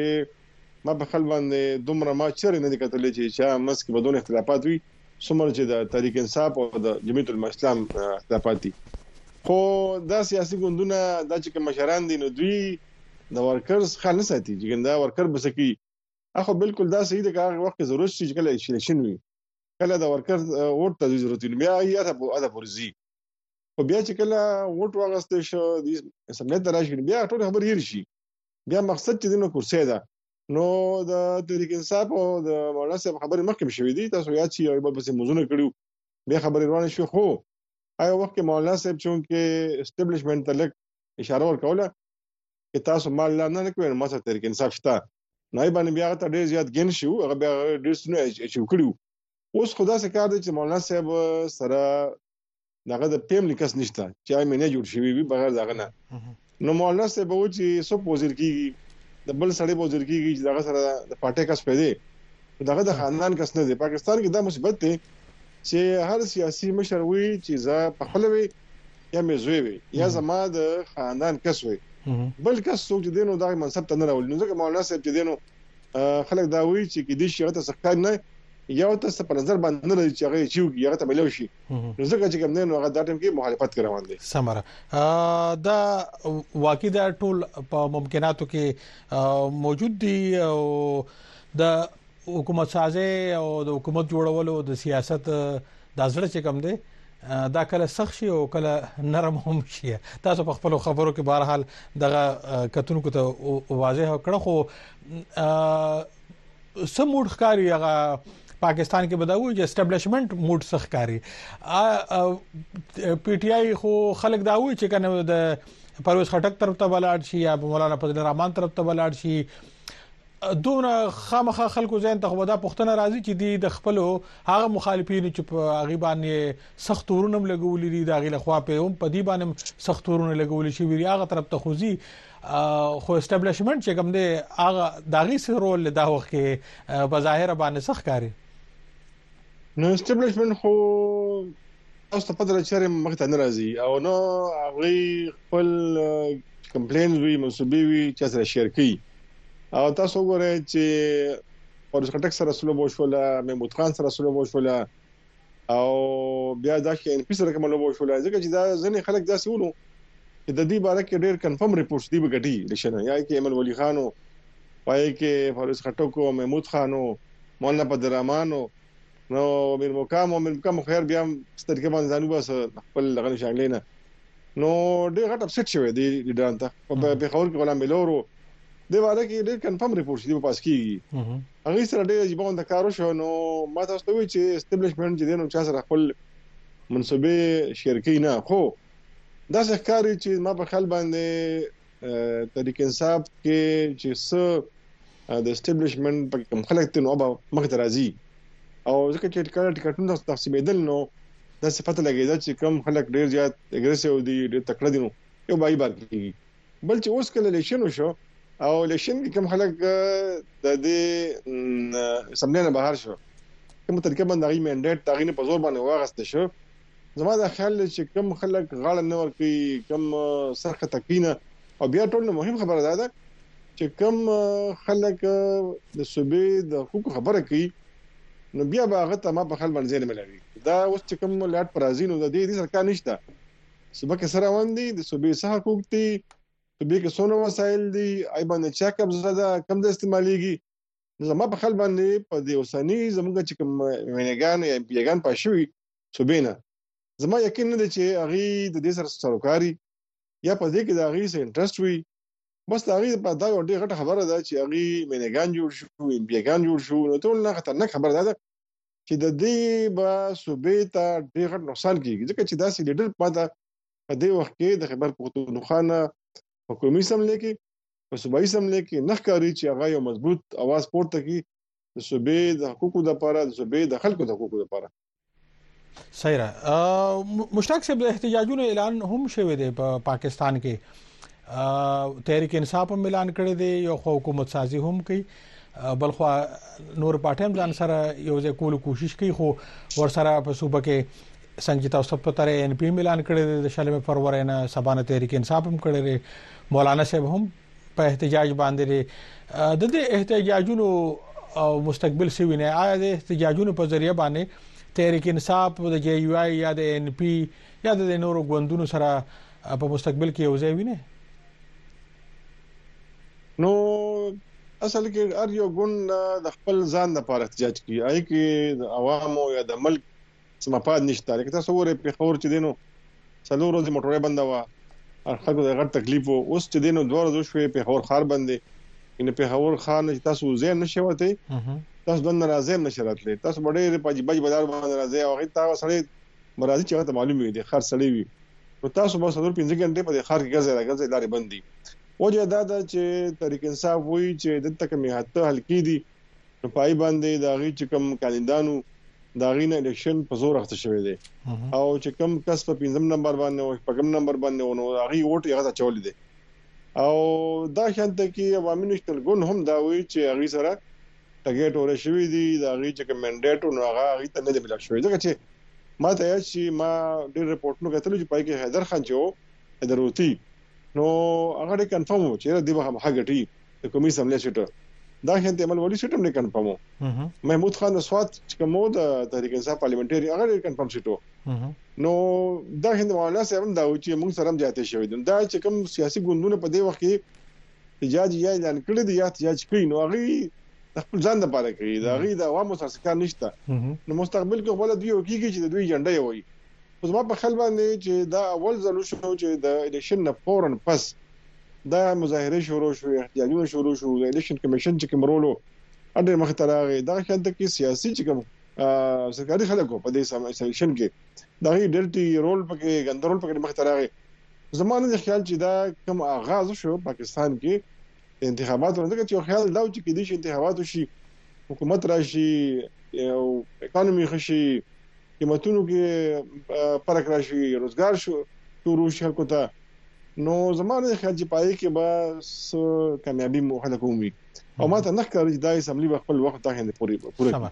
ما په خل باندې دومره ما چرې نه دي کتلې چې چا مس کې بدون اختلافات وي څومره چې د تحریک انصاف او د جمعیت علماء اسلام اختلافات دي خو دا سیاسي ګوندونه دا چې مشران دي نو دوی د ورکرز خیال نه ساتي چې ګنده ورکر بس کی اخو بالکل دا صحیح ده که هغه وخت ضرورت شي چې کله الیکشن وي کله د ورکر ووټ ته ضرورت وي بیا یې اته په اته پرځي خو بیا چې کله ووټ واغستې شو د سمنه تراشي بیا ټول خبر یې شي بیا مقصد چې دینو کرسي ده نو د تحریک انصاف او د مولانا صاحب خبرې مخکې شوې دي تاسو یاد شي او بل پسې مزونه کړیو بیا خبرې روانې شو خو آیا وخت کې مولانا صاحب چې کې اسټابلیشمنت ته لک اشاره ورکوله چې تاسو مال لا نه کوي ما سره تحریک انصاف شته نه باندې بیا ته ډیر زیات ګین شو هغه بیا ډیر سونه چې کړیو اوس خدا سره کار دی چې مولانا صاحب سره دغه د پیم لیکس نشته چې آی مې نه جوړ شوی وي بغیر دغه نه نو مولانا سه به چې سو پوزر کیږي د بل سړی پوزر کیږي چې دغه سره د پټه کس پیدا دغه د خاندان کس نه دی پاکستان کې دا مصیبت دی چې هر سیاسي مشر وي چې زه په خپل وي یا مې زوی وي یا زما د خاندان کس وي بل کس څوک چې دینو دا منصب ته نه راول نو ځکه مولانا صاحب چې دینو خلک دا وایي چې کې دې شي ته سخت نه یو تاسو په نظر باندې نه لري چې هغه چیو کې هغه ته ملو شي نو ځکه چې کوم دی نو هغه دا ټیم کې مخالفت کې روان دي سمره دا واقعي دا ټول په ممکناتو کې موجود دي او د حکومت سازه او د حکومت جوړولو د سیاست د ازړه چې کوم دی دا کله سخت شي او کله نرم هم شي تاسو په خپل خبرو کې بهر حال دغه کتونکو ته واضح کړ خو څه موډ ښکاری هغه پاکستان کې بداوي چې اسټابلیشمنت موډ څخه ښکاری پی ټی آی خو خلک دا وایي چې کنه د پرویز خټک طرف ته بلاړ شي یا مولانا فضل الرحمن طرف ته بلاړ شي دومره خامخه خلکو ځین ته خو دا پښتنه راځي چې دی د خپل هغه مخالفینو چې په غیبان یې سخت ورونم لګولې دي دا غي لخوا په هم په دی باندې سخت ورونه لګولې شي ویری هغه طرف ته خوځي خو اسټابلیشمنت چې کوم دی هغه داغي سره رول دا وخت کې په ظاهر باندې سخت کاری نو اسټابلیشمنت خو اوس ته پدره چیرې مخ ته ناراضي او نو هغه خپل کمپلینز وی منسوبي وی چې سره شیر کړي او تاسو وګورئ چې پر ځکټک سره سلو بوشوله محمود خان سره سلو بوشوله او بیا دا کې ان پی سره کوم لوبو شو ځکه چې دا ځنې خلک دا سونو چې د دې باره کې ډېر کنفرم ریپورتس دی بغټي لښنه یا کې ایمل ولی خانو پای کې فاروز خټکو محمود خانو مولانا پدرامانو نو میر مقام او میر مقام خیر بیا سترګې باندې ځانو بس خپل لغنه شانګلې نه نو ډېر غټ اپسټ شوی دی لیډران ته په خبر کې غلام ملورو د واره کې ډېر کنفرم ریپورت دی په پاس کیږي هغه سره ډېر عجیب غونډه کار وشو نو ما تاسو ته وی چې اسټابلیشمنت چې دینو چا سره خپل منسوبې شیر کوي نه خو دا ښکاری چې ما په خیال باندې تحریک انصاف کې چې س د اسټابلیشمنت په کوم خلک تنو به مخ درازي او ځکه چې ټکټ ټکټونه تقسیمېدل نو دا صفته لګیدا چې کم خلک ډیر زیات اګریسیو دي ډیر تکړه دي نو یو بای بار کیږي بل چې اوس کله الیکشن وشو او الیکشن کې کوم خلک د دې سملې نه بهر شو کوم طریقه باندې غي منډیټ تاغي نه په زور باندې واغسته شو زما دا خیال دی چې کم خلک غاړه نه ور کوي کم سرخه تکینه او بیا ټول مهم خبره ده چې کم خلک د صوبې د حقوق خبره کوي نو بیا به هغه ته ما په خپل منځ نه ملوي دا اوس چې کوم لاټ پرازینو د دې سرکار نشته صوبه کې سره روان دي د صوبې څه حقوق دي صوبې کې څونه وسایل دي ای باندې چا قبضه ده کم د استعمالېږي زما په خل باندې په دې اوسنی زموږ چې کوم وینګان یا پیګان پښوي صوبې نه زما یقین نه دی چې هغه د دې سره سروکاري یا په دې کې د هغه سره انټرست وي بس د هغه په دا یو ډېر غټه خبره ده چې هغه مینګان جوړ شو پیګان جوړ شو نو ټول نه خطرناک خبره ده چې د دې به صوبې ته ډېر غټ نقصان کیږي ځکه چې داسې لیډر پاته په دې وخت کې د خبر پښتونخوا نه حکومي سملې کې په صوبایي سملې کې نه ښکاري چې هغه یو مضبوط اواز پورته کړي د صوبې د حقوقو لپاره د صوبې د خلکو د حقوقو لپاره سیرا مشتاق صاحب د احتجاجونو اعلان هم شوی دی په پا پاکستان کې تحریک انصاف هم اعلان کړی دی یو حکومت سازي هم کوي بلخوا نور پارټي هم ځان سره یو ځای کولو کوشش کوي خو ورسره په صوبه کې څنګه تاسو په تر ان پی اعلان کړی د شلمه فروری نه سبانه تحریک انصاف هم کړی مولانا صاحب هم په احتجاج باندې د دې احتجاجونو او مستقبل سی ویني آیا د احتجاجونو په ذریعہ باندې تحریک انصاف د جی یو آی یا د ان پی یا د نورو ګوندونو سره په مستقبل کې یو ځای ویني نو اصل کې هر یو ګوند د خپل ځان لپاره احتجاج کوي اې کې د عوامو یا د ملک سمپاد نشته لکه تاسو ورې په خور چې دینو څلور ورځې موټرې بنده و خلکو د غټ تکلیف وو اوس چې دینو دوه ورځې شوې په خور خار باندې ان په خور خان چې تاسو زین نشي وته تاسو د ناراضه نشي راتلې تاسو بډې په بج بازار باندې ناراضه او هغه تاسو سره مرضی چې ته معلومه دي خر سړی وي نو تاسو به څلور پنځه ګنټې په دې ښار کې ګرځئ راګرځئ لارې بند دي وجه یې دا ده چې تحریک انصاف وایي چې دلته کومې اته حلقې دي نو په هغې باندې د هغې چې کوم کاندیدانو د هغې نه الیکشن په زور اخته شوی دی او چې کوم کس په پنځم نمبر باندې او شپږم نمبر باندې ونه هغې ووټ یې هغه اچولی دی او دا شانته کې عوامي نېشنل ګوند هم دا وایي چې هغې سره ټګې ټولې شوې دي د هغې چې کوم منډیټ نو هغه هغې ته نه دی ملاو شوی ځکه چې ما ته یاد شي ما ډېر رپورټونه کتل چې پای کې حیدر خان چې و حیدر اوتی نو هغه ډېر کنفرم و چې دی به هم هغه ټی د کومي سملې سیټر دا شانتي عمل ولي سیټم نه کنفرم وو محمود خان سواد چې کومو د تحریک انصاف پارلیمنټري هغه ډېر کنفرم سیټو نو دا هند مولانا صاحب دا و چې موږ سره هم زیاتې شوې دي دا چې کوم سیاسي ګوندونه په دې وخت کې جاج یې اعلان کړی دی یا جاج کوي نو هغه د خپل ځان لپاره کوي دا غي د عوامو سره کار نشته نو مستقبل کې خپل دوی وکیږي چې د دوی جنډه یې وایي اوس ما په خل باندې چې دا اول ځل شو چې د الیکشن نه فورن پس دا مظاهره شروع شو احتجاجونه شروع شو د الیکشن کمیشن چې کوم رولو اډر مخ ته راغی دا شان ته کې سیاسي چې کوم سرکاري خلکو په دې سیکشن کې دا هی ډلټي رول پکې ګندرول پکې مخ ته راغی زما نه دی خیال چې دا کوم آغاز شو پاکستان کې انتخابات ورته چې خیال دا و چې کې دي چې انتخابات شي حکومت راشي او اکانومي خشي قیمتونو کې پرک راشي روزګار شو شروع شي خلکو ته نو زما نه خیال چې پای کې به کامیابی مو خلکو ومي او ماته نه ښکاري چې د اسمبلی په خپل وخت تاهند پوری پوره سم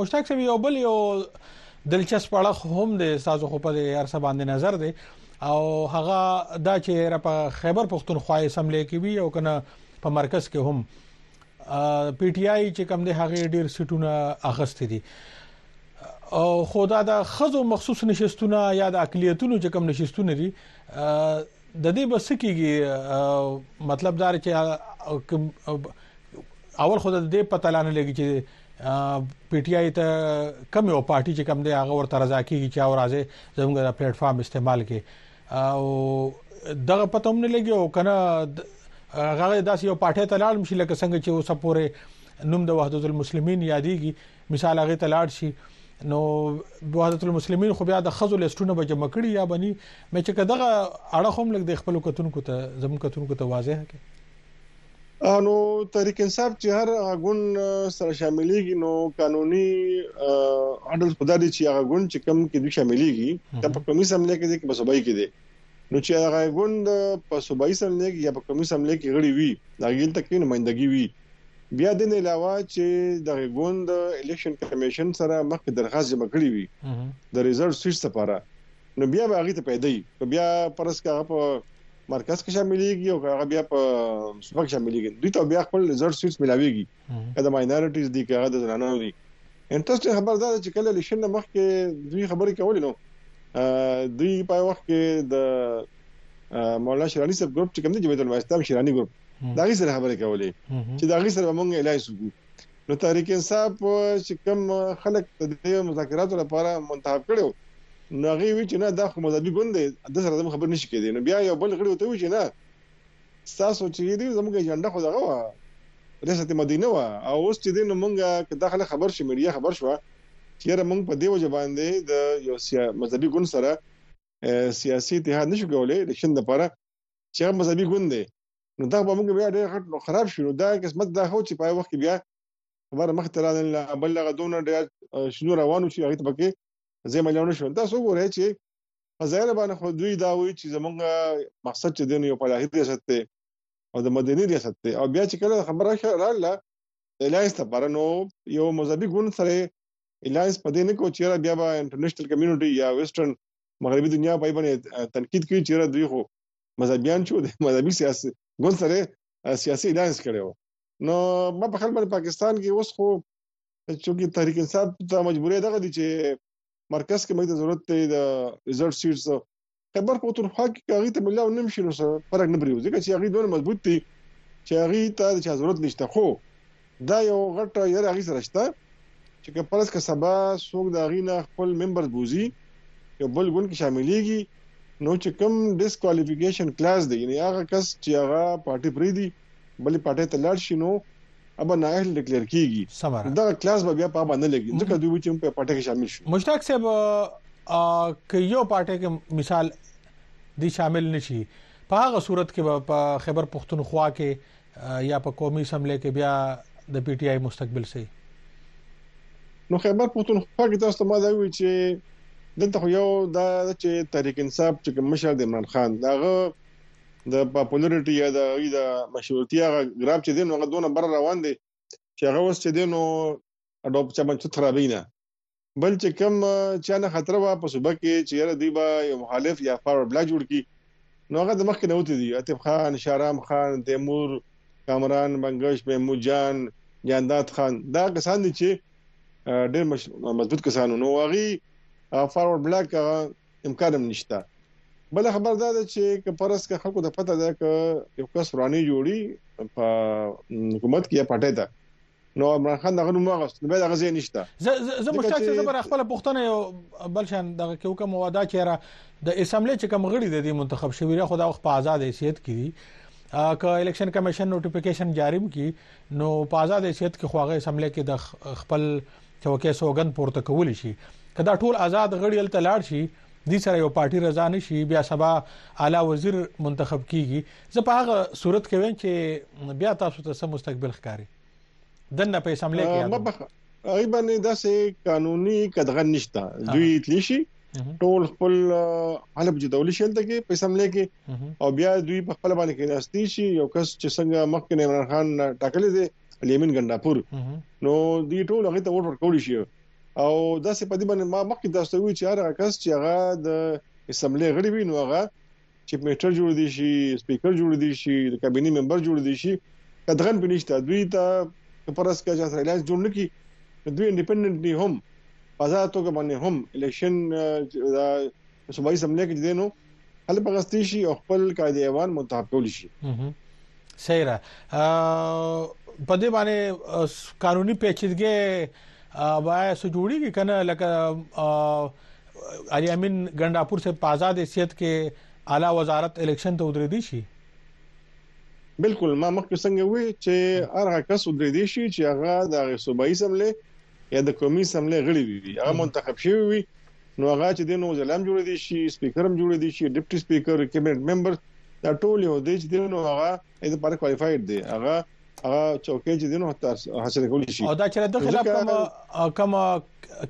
مشتاق صاحب یو بل یو دلچسپ اړه هم د تاسو خو په هر څه باندې نظر دی او هغه دا چې را په خیبر پښتونخوا اسمبلی کې وی او کنه په مرکز کې هم پی ټی آی چې کم دی هغه ډیر سټونه اغست دي او خدا د خزو مخصوص نشستونه یا د اقلیتونو چې کم نشستونه دي د دې بس کیږي مطلب دا چې اول خو د دې پته لانه لګی چې پی ټی آی ته کم یو پارټي چې کم دی هغه ورته رضا کیږي چې او راځي زموږ د پلیټ فارم استعمال کړي او دغه پته هم نه لګي او کنه هغه داسې یو پارټي ته لاړ مشي لکه څنګه چې اوسه پورې نوم د وحدت المسلمین یادېږي مثال هغه ته لاړ شي نو وحدت المسلمین خو بیا د خزو لیستونه به جمع کړي یا بني مې چې کداغه اړه هم لګ د خپل کتونکو ته زموږ کتونکو ته واضح کړي نو تحریک انصاف چې هر غون سره شاملېږي نو قانوني اډل خدای دې چې هغه غون چې کم کې دوی شاملېږي د په کمیس عملې کې د بسوبای کې دي نو چې هغه ګوند په صوبایي سملې کې یا په قومي سملې کې غړي وي دا غیل تک نمائندګي وي بیا د نه علاوه چې د غوند الیکشن کمیشن سره مخکې درخواست جمع کړی وي د ریزلټ سویچ لپاره نو بیا به هغه ته پیدا وي نو بیا پرس کا په مرکز کې شاملېږي او هغه بیا په صوبه کې شاملېږي دوی ته بیا خپل ریزلټ سویچ ملاويږي که د ماینورټیز دي که هغه د زنانو دي انټرېسټینګ خبر دا چې کله الیکشن نه مخکې دوی خبرې کولې نو دوی په وخت کې د مولانا شیرانی صاحب ګروپ چې کوم دی جمعیت علماء اسلام شیرانی ګروپ دا غي سره خبرې کولې چې دا غي سره مونږ الای سو نو تحریک انصاف چې کوم خلک د دې مذاکراتو لپاره منتخب کړو نو غي وی چې نه دا خو مذهبي ګوند دی د سره خبر نشي کېدی نو بیا یو بل غړي وته وی چې نه ستاسو چې ویډیو زموږ ایجنډا خو دغه وه ریاست مدینه وه او اوس چې دی نو موږ که دا خلک خبر شي میډیا خبر شوه چې یاره موږ په دې وجه باندې د یو مذهبي ګوند سره سیاسي اتحاد نشو کولای الیکشن لپاره چې هغه مذهبي ګوند دی نو دا به موږ بیا ډېر غټ خراب شو دا قسمت دا هو چې په وخت کې بیا خبره مخ ته راغله بل هغه دونه ډېر شنو روانو چې هغه ته پکې زه مليونه شو تاسو وګورئ چې په ظاهر باندې خو دوی دا وایي چې زمونږ مقصد چې دین یو فلاحي ریاست دی او د مدني ریاست دی او بیا چې کله خبره رااله د الایس لپاره نو یو مذهبي ګوند سره الایس په دې نه کو چې بیا به انټرنیشنل کمیونټي یا ویسټرن مغربي دنیا په باندې تنقید کوي چې دوی خو مذهبيان شو د مذهبي سیاسي ګوند سره سیاسي الایس کړو نو ما په خپل پاکستان کې اوس خو چې تحریک انصاف ته مجبورې دغه دي چې مرکز کې موږ ته ضرورت دی د ریزلټ سیټس خبر په تور خوا کې هغه ته ملاو نیم شي نو سره فرق نه بریو ځکه چې هغه دوه مضبوط دي چې هغه ته د چا ضرورت نشته خو دا یو غټ یره هغه سره شته چې که پرس که سبا څوک دا غینه خپل ممبر بوزي یو بل ګوند کې شاملېږي نو چې کوم ډیسکوالیفیکیشن کلاس دی یعنی هغه کس چې هغه پارټي پری دی بلې پارټۍ ته لاړ شي نو ابا نااهل ډیکلیئر کیږي دا کلاس به بیا په باندې لګي ځکه دوی چې په پټه کې شامل شي مشتاق صاحب ک یو پټه کې مثال دی شامل نشي په هغه صورت کې په خیبر پښتونخوا کې یا په قومي سملې کې بیا د پی ټی آی مستقبل سي نو خیبر پښتونخوا کې تاسو ما دا وی چې دلته یو دا چې تحریک انصاف چې مشر د عمران خان داغه د پاپولرټي یا د هغوی د مشهورتیا هغه ګراف چې دی نو هغه دونه بره روان دی چې هغه اوس چې دی نو اډو په چا باندې توت خرابوي نه بل چې کم چا نه خطر وه په صوبه کې چې یاره دوی به یو مخالف یا فارورډ بلاک جوړ کړي نو هغه د مخکې نه وتی دي عاطف خان شارام خان تیمور کامران بنګش محمود جان جانداد خان دا کسان دي چې ډېر مضبوط کسانو نو هغه فارورډ بلاک امکان هم نشته بل خبر دا ده چې که پرس که خلکو ته پته ده که یو کس ورانی جوړي په حکومت کې یا پټه ده نو عمران خان دغه نوم واغست نو به دغه ځای نشته زه مشتاق چې زبر خپل پښتنه یو بل شان دغه کې کوم واده چیرې د اسمبلی چې کوم غړي د دې منتخب شوی را خدا وخت په آزاد حیثیت کې دي که الیکشن کمیشن نوټیفیکیشن جاری کی نو په آزاد حیثیت کې خواغه اسمبلی کې د خپل چوکه سوګند پورته کول شي که دا ټول آزاد غړي هلته لاړ شي دې سره یو پارټي رضا نشي بیا سبا اعلی وزیر منتخب کیږي زه په هغه صورت کې وین چې بیا تاسو ته سم مستقبل ښکاري دنه په اسمبلی کې هغه باندې داسې قانوني کدغه نشته دوی تلی شي ټول خپل حلب جدول شي دغه په اسمبلی کې او بیا دوی په خپل باندې کې ناشتي شي یو کس چې څنګه مخکې عمران خان ټاکل دي لیمن ګنداپور نو دی ټول هغه ته ووټ ورکول شي او دا څه په دې باندې ما مخکې تاسو ته وی چې هغه کس چې هغه د اسمبلی غړي وي نو هغه چیف منسٹر جوړ دي شي سپیکر جوړ دي شي د کابینه ممبر جوړ دي شي کدغن په نشته دوی ته پرس کې چې الایانس جوړ نکي دوی انډیپندنت دي هم په ځاتو کې باندې هم الیکشن د صوبایي سملې کې دي نو هله بغستې شي او خپل قاعده ایوان منتخب کول شي صحیح را په دې باندې قانوني پیچیدګي وای سو جوړیږي کنه لکه علي امین ګنداپور سے په آزاد حیثیت کې اعلی وزارت الیکشن ته ودرې دي شي بالکل ما مخکې څنګه وی چې هرغه کس ودرې دي شي چې هغه د صوبایي سملې یا د قومي سملې غړي وي هغه منتخب شوی وي نو هغه چې دینو وزیر هم جوړې دي شي سپیکر هم جوړې دي شي ډیپټي سپیکر کیبنټ ممبر دا ټول یو دی چې دینو هغه د لپاره کوالیفاید دی هغه هغه چوکۍ چې دینو حاصل کول شي او دا چې د خلاف کوم کوم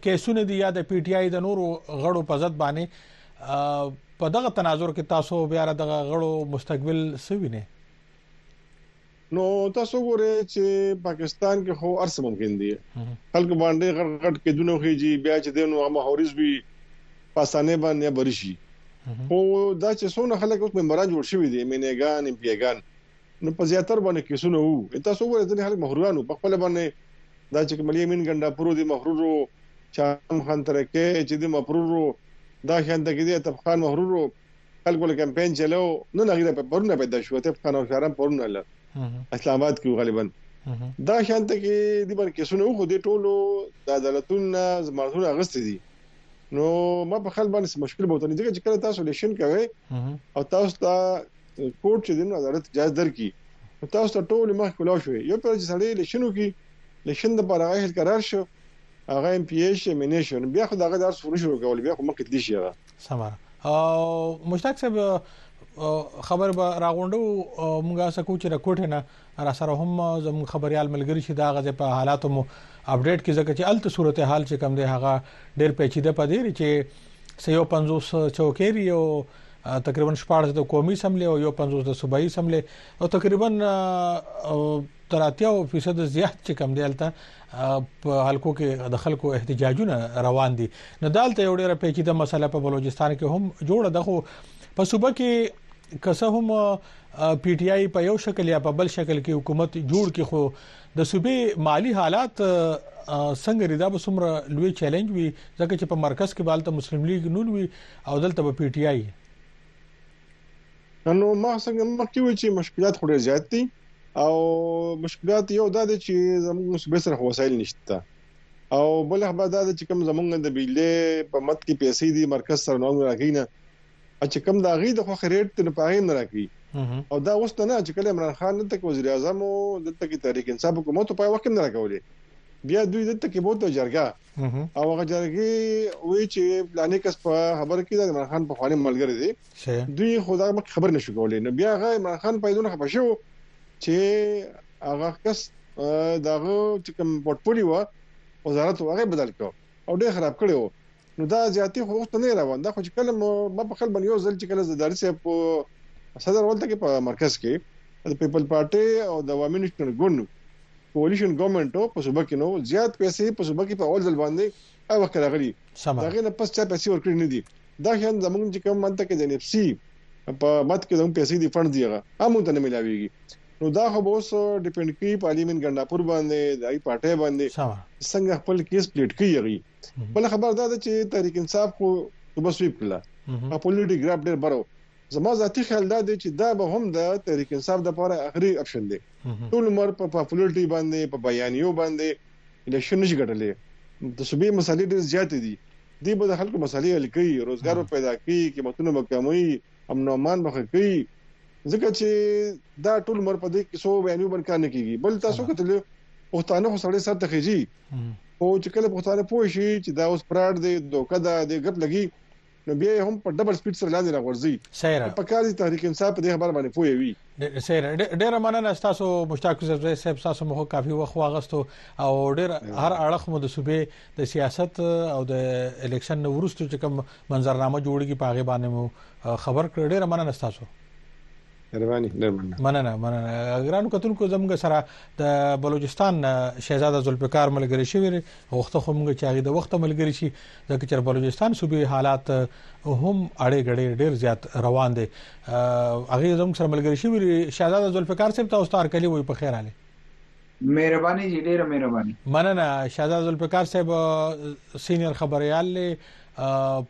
کیسونه دي یا د پی ټ آی د نورو غړو په ضد باندې په دغه تناظر کې تاسو بیا د غړو مستقبل سوي نه نو تاسو ګورئ چې پاکستان کې خو ارس ممکن دي خلک باندې غټ غټ کې دونه خېږي بیا چې دینو هغه هوريز وي پاسانه باندې برشي او دا چې څونه خلک اوس ممبران جوړ شوی دي مینګان ایم پیګان نو په زیاتره باندې کیسونه وو تاسو ګورئ چې خلک محرورانو په خپل باندې دا چې ملي امین ګندا پرو دي محرورو چارم خان ترکه چې دي محرورو دا خان تکي دي تفخان محرورو خلکو له کمپاین چلو نن هغه په پرونه پیدا شو ته خان او شهرام پرونه لر اسلام آباد کې غالبا دا شانته کې د بر کیسونه خو د ټولو د عدالتونو زمارتونه غستې دي نو ما په خپل باندې مشکل بوته نه دي چې کله تاسو لیشن کوي او تاسو ته کوټ چې دین عدالت جاز درکې تاسو ته ټول مخ کولو شوې یو پر چې سړی لیشنو کې لیشن د پر هغه قرار شو هغه ایم پی ایش مینیشن بیا خو دغه درس شروع شو کول بیا خو مخکې دي شي سمه مشتاق صاحب خبر به راغونډو موږ سکو چې رکوټ نه را سره هم زم خبريال ملګری شي دا غزه په حالاتو مو اپډیټ کی ځکه چې الته صورتحال چې کم دی هغه ډیر پیچیده پدې چې سيو 50 چوکيري او تقریبا 14 د قومي سملې او یو 50 د صوبایي سملې او تقریبا تراتیو فیصد زیات چې کم دی الته په حلقو کې د خلکو احتجاجونه روان دي نو دالته یو ډیره پیچیده مسله په بلوچستان کې هم جوړه ده خو په صوبه کې کسه هم پی ټی آی په یو شکل یا په بل شکل کې حکومت جوړ کې خو د صوبې مالی حالات څنګه ریدا به سمره لوی چیلنج وي ځکه چې په مرکز کې بالته مسلم لیگ نون وي او دلته په پی ټی آی نو ما څنګه مخکې وی چې مشکلات خوري زیات دي او مشکلات یو دا دي چې زموږ مصیبه سره وسایل نشته او بل خبر دا چې کوم زمونږ د بیلې په مت کې پیسې دي مرکز سره نوم راکې نه چې کوم دا غي د خو خریټ تر پاره نه راکې او دا اوس نه چې کله عمران خان دلته کې وزیر اعظم او دلته کې تحریک انصاف حکومت په وخت کې نه راکولې بیا دوی دلته کې بوته جرګه او هغه جرګي وی چې پلانې کس په خبر کې د عمران خان په خواني ملګری دی دوی خدا مخ خبر نشو کولای نو بیا هغه عمران خان په دونه خپه شو چې هغه کس دغه چې کوم پورتفولی و وزارت هغه بدل کړ او ډېر خراب کړی و نو دا زیاتې خو وخت نه روان دا خو چې کله ما په خپل باندې یو ځل چې کله زداري صاحب په صدر ولته کې په مرکز کې د پیپل پارټي او د عوامي نشنل ګوند کواليشن ګورنمنټ په صوبه کې نو زيات پيسې په صوبه کې په اول ځل باندې هغه وخت راغلي دغه نه پس چا پيسې ورکړي نه دي دا شان زمونږ چې کوم منته کې د نپسي په مت کې زموږ پیسې دي فند دی هغه هم ته نه ملاويږي نو دا خو به اوس ډیپند کوي په الیمن ګنداپور باندې د ای پارټي باندې څنګه خپل کیس پلیټ کوي هغه بل خبر دا ده چې تحریک انصاف خو صوبه سویپ کړه په پولیټیک ګراف ډیر برو زما ذاتي خیال دا دی چې دا به هم د تحریک انصاف د پاره اخري اپشن دی ټول عمر په پاپولرټي باندې په بیانیو باندې الیکشن نشي ګټلې د صوبې مسالې ډېر زیات دي دی به د خلکو مسالې حل کوي روزګار به پیدا کوي قیمتونه به کموي امن او امان به کوي ځکه چې دا ټول مر په دې کیسو بیانو باندې کار نه کیږي بل تاسو کتل پښتانه خو سړی سره تخیجی او چې کله پښتانه پوه شي چې دا اوس پراډ دی دوکه ده د غپ لګي نو بیا هم په ډبل سپیډ سره لاندې راغورځي په کار دي تحریک انصاف په دې خبره باندې پوي وي سره ډیر مننه تاسو مشتاق زړه صاحب تاسو مخه کافي وخت واغستو او ډیر هر اړخ مو د صوبې د سیاست او د الیکشن نو ورستو چې کوم منظرنامه جوړیږي په غیبانه مو خبر کړ ډیر مننه تاسو مهرباني ډېر مننه مننه مننه ګران کتونکو زموږ سره د بلوچستان شهزاده ذوالفقار ملګری شوی غوښته خو موږ چې هغه د وخت ملګری شي ځکه چې بلوچستان صوبې حالات هم اړې غړې ډېر زیات روان دي هغه زموږ سره ملګری شوی شهزاده ذوالفقار صاحب تاسو تار کلی وي په خیر علي مهرباني جی ډیره مهرباني مننه شهزاد ذوالفقار صاحب سینیئر خبريال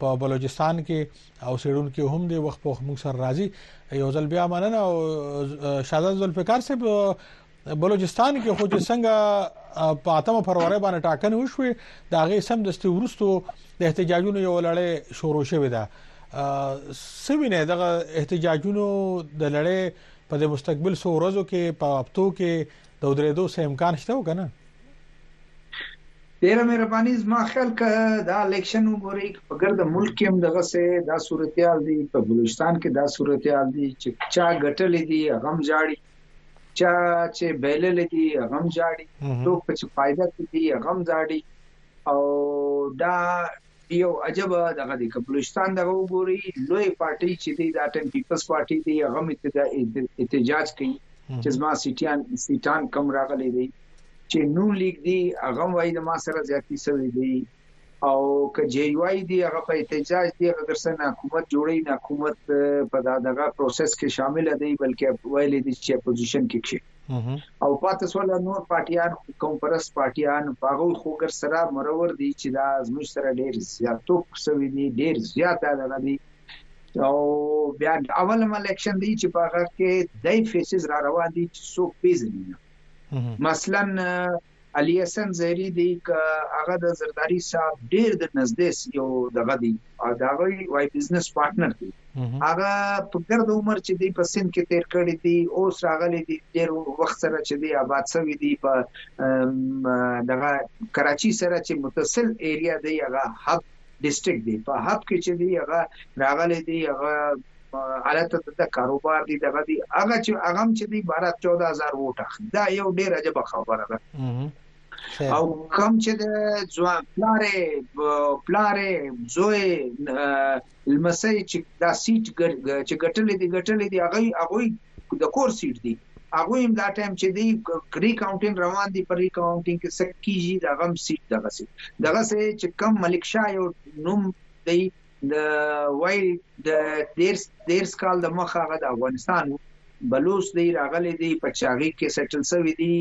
په بلوچستان کې او سیډونکو هم دی وخت په موږ سره راځي یو ځل بیا مننه او شاهزاد ذوالفقار صاحب بلوچستان کې خو چې څنګه په اتمه فروری باندې ټاکنې وشوې دا غي سم د ستورستو د احتجاجونو یو لړۍ شروع شوې ده سوینه دغه احتجاجونو د لړۍ په مستقبل سو ورځو کې په هفتو کې د درېدو سه امکان شته وکنه ډیره مهرباني زما خیال که دا الیکشن وګورئ که په ګرده ملک کې هم دغسې دا صورتحال دی په بلوچستان کې دا صورتحال دی چې چا ګټلې دي هغه هم ژاړي چا چې بیللې دي هغه هم ژاړي څوک چې فایده کوي هغه هم ژاړي او دا یو عجب دغه دی که بلوچستان دغه وګورئ لوی پارټي چې دی دا ټایم پیپلز پارټي دی هغه مې ته د احتجاج کوي چې زما سیټیان سیټان کم راغلي دی چې نون لیګ دی هغه وایي د ما سره زیاتی سوی دی او که جی وای دی هغه په احتجاج دی هغه درسنه حکومت جوړی نه حکومت په دا دغه پروسس کې شامل دی بلکې ویلې دي چې اپوزیشن کې کښې او پاتې سوله نور پارټیان قوم پرست پارټیان په هغو خو ګر سره مرور دي چې دا زموږ سره ډیر زیاتوب سوي دي ډیر زیات دغه دي او بیا اول هم الیکشن دی چې په هغه کې دای فیسز را روان دي چې څوک پیژني نه مثلا علي حسن زهري دی که هغه د زرداري صاحب ډیر د نزدې یو دغه دی او دا غوي وای بزنس پارټنر دی هغه په ګرد عمر چې دی په سند کې تیر کړی دی او سراغلی دی ډیر وخت سره چې دی آباد سوی دی په دغه کراچي سره چې متصل ایریا دی هغه حب ډیسټریکټ دی په هب کې چې دی هغه راغلی دی هغه حالت ته د کاروبار دی دغه دی هغه چې هغه چې دی 12 14000 ووټ اخلي دا یو ډیر عجب خبره ده او کم چې د ځوان پلارې پلارې زوی لمسي چې دا سیټ چې ګټلې دي ګټلې دي هغه هغه د کور سیټ دی هغه هم دا ټایم چې دی کری کاونټینګ روان دی پر کاونټینګ کې سک کیږي دا غم سیټ دغه سي دغه سي چې کم ملک شاه یو نوم دی د وای د دیرس دیرس کال د مخه غد افغانستان بلوس دی راغلی دی په چاغي کې سیټل شوی دی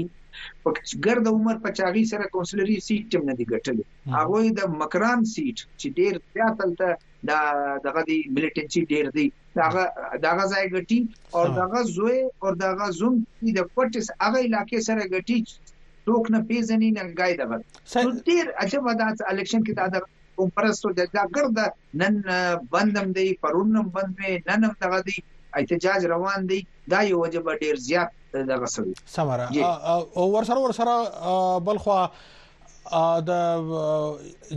په ګرد عمر په چاغي سره کونسلري سیټ هم نه دی ګټلی هغه د مکران سیټ چې ډیر زیات تلته دا دغه دی ملیټنسی ډیر دی داغه داغه ځای غټي او داغه زوی او داغه زوم د کوټس هغه علاقې سره غټي څوک نه پیژني نه غای دغه نو ډیر عجب دا الیکشن کې دا د کمپرستو د دا ګرد نن بندم دی پرونم بند وی ننم دغه دی احتجاج روان دی دا یو عجب ډیر زیات دغه سوي سمره او ورسره ورسره بلخوا د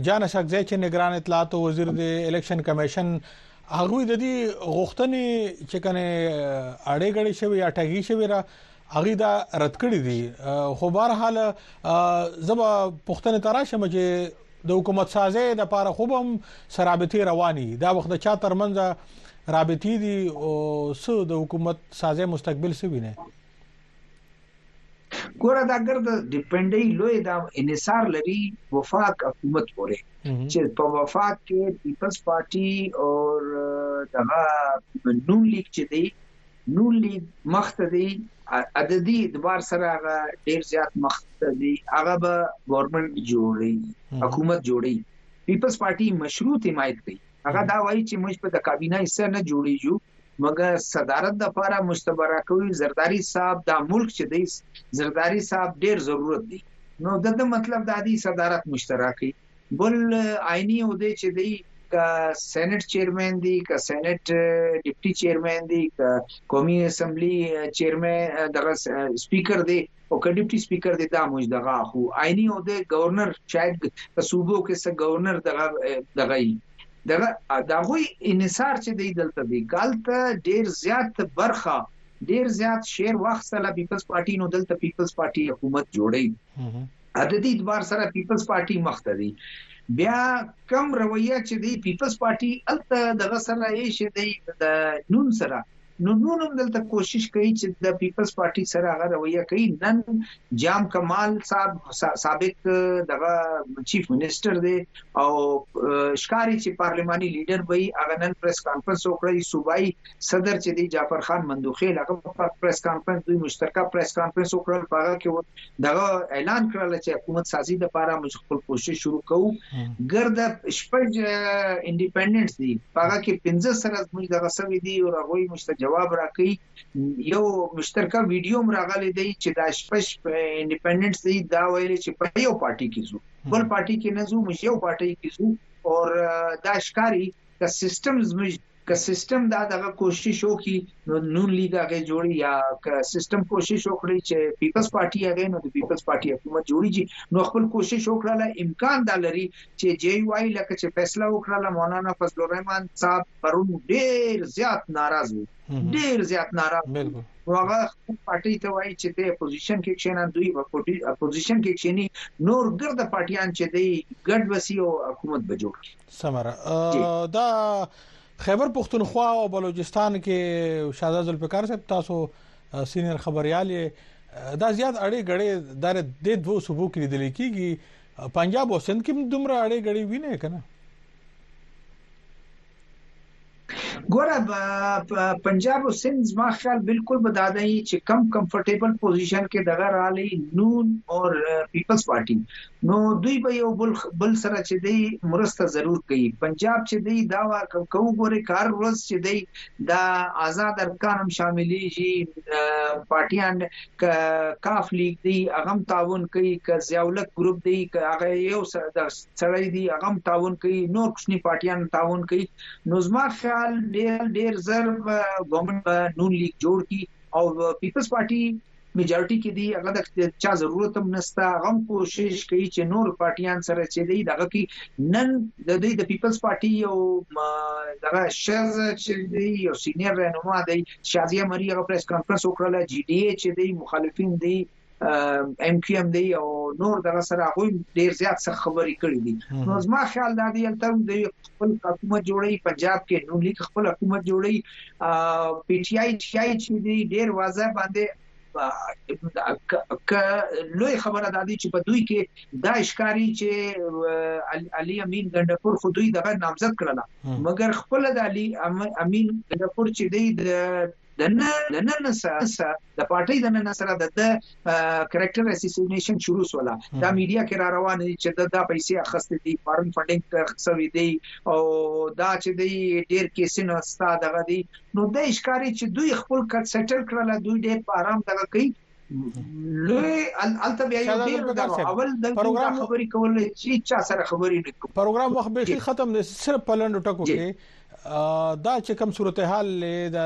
جان اشرف زی چې نگران اطلاعات او وزیر د الیکشن کمیشن هغه د دې غوښتنې چې کنه اړې غړې شوی یا ټګي شوی را هغه دا رد کړی دي خو بهر حال زبا پښتنه تراشم چې د حکومت سازه د پاره خوبم سرابطي رواني دا وخت چا ترمنځ رابطي دي او سو د حکومت سازه مستقبل سوي نه ګوره دا ګرد ډیپندي لوی دا انحصار لري وفاق حکومت پورې چې په وفاق کې پیپلز پارټي او دغه نون لیګ چې دی نون لیګ مخته دی عددي اعتبار سره هغه ډیر زیات مخته دی هغه به ګورنمنت جوړي حکومت جوړي پیپلز پارټي مشروط حمایت کوي هغه دا وایي چې موږ په د کابینه حصہ نه جوړیږو موږ صدارت دپاره مستبرا کوي زرداري صاحب دا ملک چې دی زرداري صاحب ډیر ضرورت دی نو دده مطلب دا دی صدارت مشترا کوي بل عیني او دی چې دی که سېنات چیرمن دی که سېنات ډیپټي چیرمن دی که قومي اسمبلی چیرمن دغه سپیکر دی او که ډپټي سپيکر دې دا موج دغه خو عيني او دې ګورنر شاید په صوبو کې څه ګورنر دغه دغه یي دغه دغه انحصار چې دی دلته دی کالته ډیر زیات برخه ډیر زیات شیر واخصله پیپلز پارټي نو دلته پیپلز پارټي حکومت جوړي عددي ادوار سره پیپلز پارټي مخته دی بیا کم رویه چې دی پیپلز پارټي الته دغه سره یې شه دی د نون سره نو نور هم دلته کوشش کوي چې د پیپلز پارټي سره هغه رویه کوي نن جام کمال صاحب سابق دغه چیف منسٹر دی او شکاري چې پارلماني لیډر وي هغه نن پریس کانفرنس وکړي صوبایي صدر چې دی جعفر خان مندوخیل هغه پریس کانفرنس دوی مشترکه پریس کانفرنس وکړل په هغه کې دغه اعلان کړل چې حکومت سازي د پاره موږ خپل کوشش شروع کوو ګرد شپږ انډیپندنټس دي هغه کې 15 سره موږ دغه سوي دي او هغه موږ ته جواب راکړي یو مشترکه ویډیو هم راغلي دی چې دا شپږ انډیپندنټس دي دا ویل چې په یو پارټي کې زو بل پارټي کې نه زو موږ یو پارټي کې زو او دا ښکاری که سیستم زموږ که سیستم دا دغه کوشش وکړي نو نون لیګ هغه جوړي یا که سیستم کوشش وکړي چې پیپلز پارټي هغه نو د پیپلز پارټي حکومت جوړيږي نو خپل کوشش وکړاله امکان دا لري چې جی وای لکه چې فیصله وکړاله مولانا فضل الرحمن صاحب پرون ډیر زیات ناراض وو ډیر زیات ناراض بالکل نو هغه پارټي ته وایي چې ته اپوزیشن کې کښینان دوی اپوزیشن کې کښینی نور ګرد پارټیان چې دی ګډ وسی او حکومت به جوړ کړي سمره دا خیبر پښتونخوا او بلوچستان کې شاهزاده ذوالفقار صاحب تاسو سینیئر خبريال دا زیات اړې غړې دار د دوه صوبو کې لیدل کیږي پنجاب او سند کې دومره اړې غړې وینې کنه ګوره په پنجاب او سند زما خیال بالکل به دا دی چې کم کمفورټیبل پوزیشن کې دغه رالی نون او پیپلز پارټي نو دوی به یو بل بل سره چې دی مرسته ضرور کوي پنجاب چې دی دا کو ګوره کار ورځ چې دی دا آزاد ارکان هم شاملې شي پارټیان کاف لیګ دی هغه تعاون کوي ک زیاولک ګروپ دی هغه یو سره دی هغه تعاون کوي نور کوشنی پارټیان تعاون کوي نو زما خیال ډیر ډیر زر ګورنمنت به نون لیګ جوړ کی او پیپلز پارټي میجارټي کې دی هغه د چا ضرورت هم نستا غم کوشش کوي چې نور پارټیان سره چې دی دغه کې نن د دې د پیپلز پارټي او دغه شز چې دی یو سینیئر رهنما دی شازیه مری هغه پریس کانفرنس وکړه جی ډی ای چې دی مخالفین دی ایم کیو ایم دی او نور دغه سره هغه ډیر زیات څه خبرې کړې دي نو زما خیال دا دی تل د خپل حکومت جوړي پنجاب کې نو لیک خپل حکومت جوړي پی ټی آی ټی آی چې دی ډیر واضح باندې ک لوی خبره ده چې په دوی کې دا ښکاری چې علي امین ګندپور خو دوی دغه نامزد کړل مګر خپل د علي امین ګندپور چې دی د د نن سره د پارټۍ د نن سره د کریکټر اساسینیشن شروع سوله دا میډیا کې را روان دي چې د دا پیسې اخستې دي فارن فندینګ تر خسوي دي او دا چې دی ډیر کیسونه ستا دغه دي نو د اشکاري چې دوی خپل کټ سیټل کړل دوی ډیر په آرام دغه کوي لوی الته بیا یو ډیر دا اول د پروګرام خبرې کول چې چا سره خبرې نه کوي پروګرام وخت به ختم نه صرف پلند ټکو کې دا چې کوم صورتحال د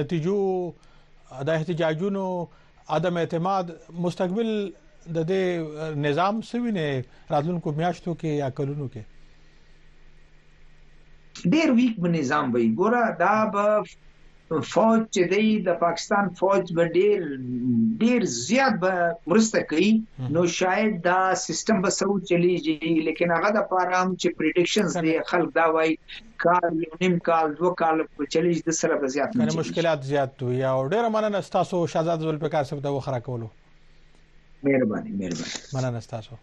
نتیجو د احتجاجونو عدم اعتماد مستقبل د دې نظام سوي نه راتلونکو میاشتو کې یا کلونو کې ډیر ویک نظام وي ګوره دا به فوج چې دی د پاکستان فوج به ډیر ډیر زیات به مرسته کوي نو شاید دا سیستم به سو چلیږي لیکن هغه د پارام چې پریډکشنز دی خلک دا وایي کال یو نیم کال دوه کال په چلیږي د سره به زیات نه مشکلات زیات وي او ډیر مننه تاسو شاهزاد ذوالفقار صاحب د وخره کولو مهرباني مهرباني مننه تاسو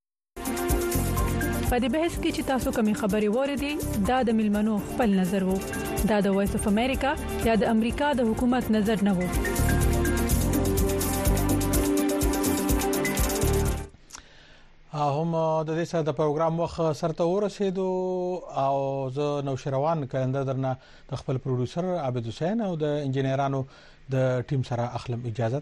په دې بحث کې چې تاسو کومې خبرې وره دي دا د ملمنو خپل نظر وو دا د وایس اف امریکا یا د امریکا د حکومت نظر نه وو هم د دې سره د پروګرام وخت سرته ورسېدو او زه نو شروان کلندر درنه د خپل پروډوسر عابد حسین او د انجنیرانو د ټیم سره اخلم اجازه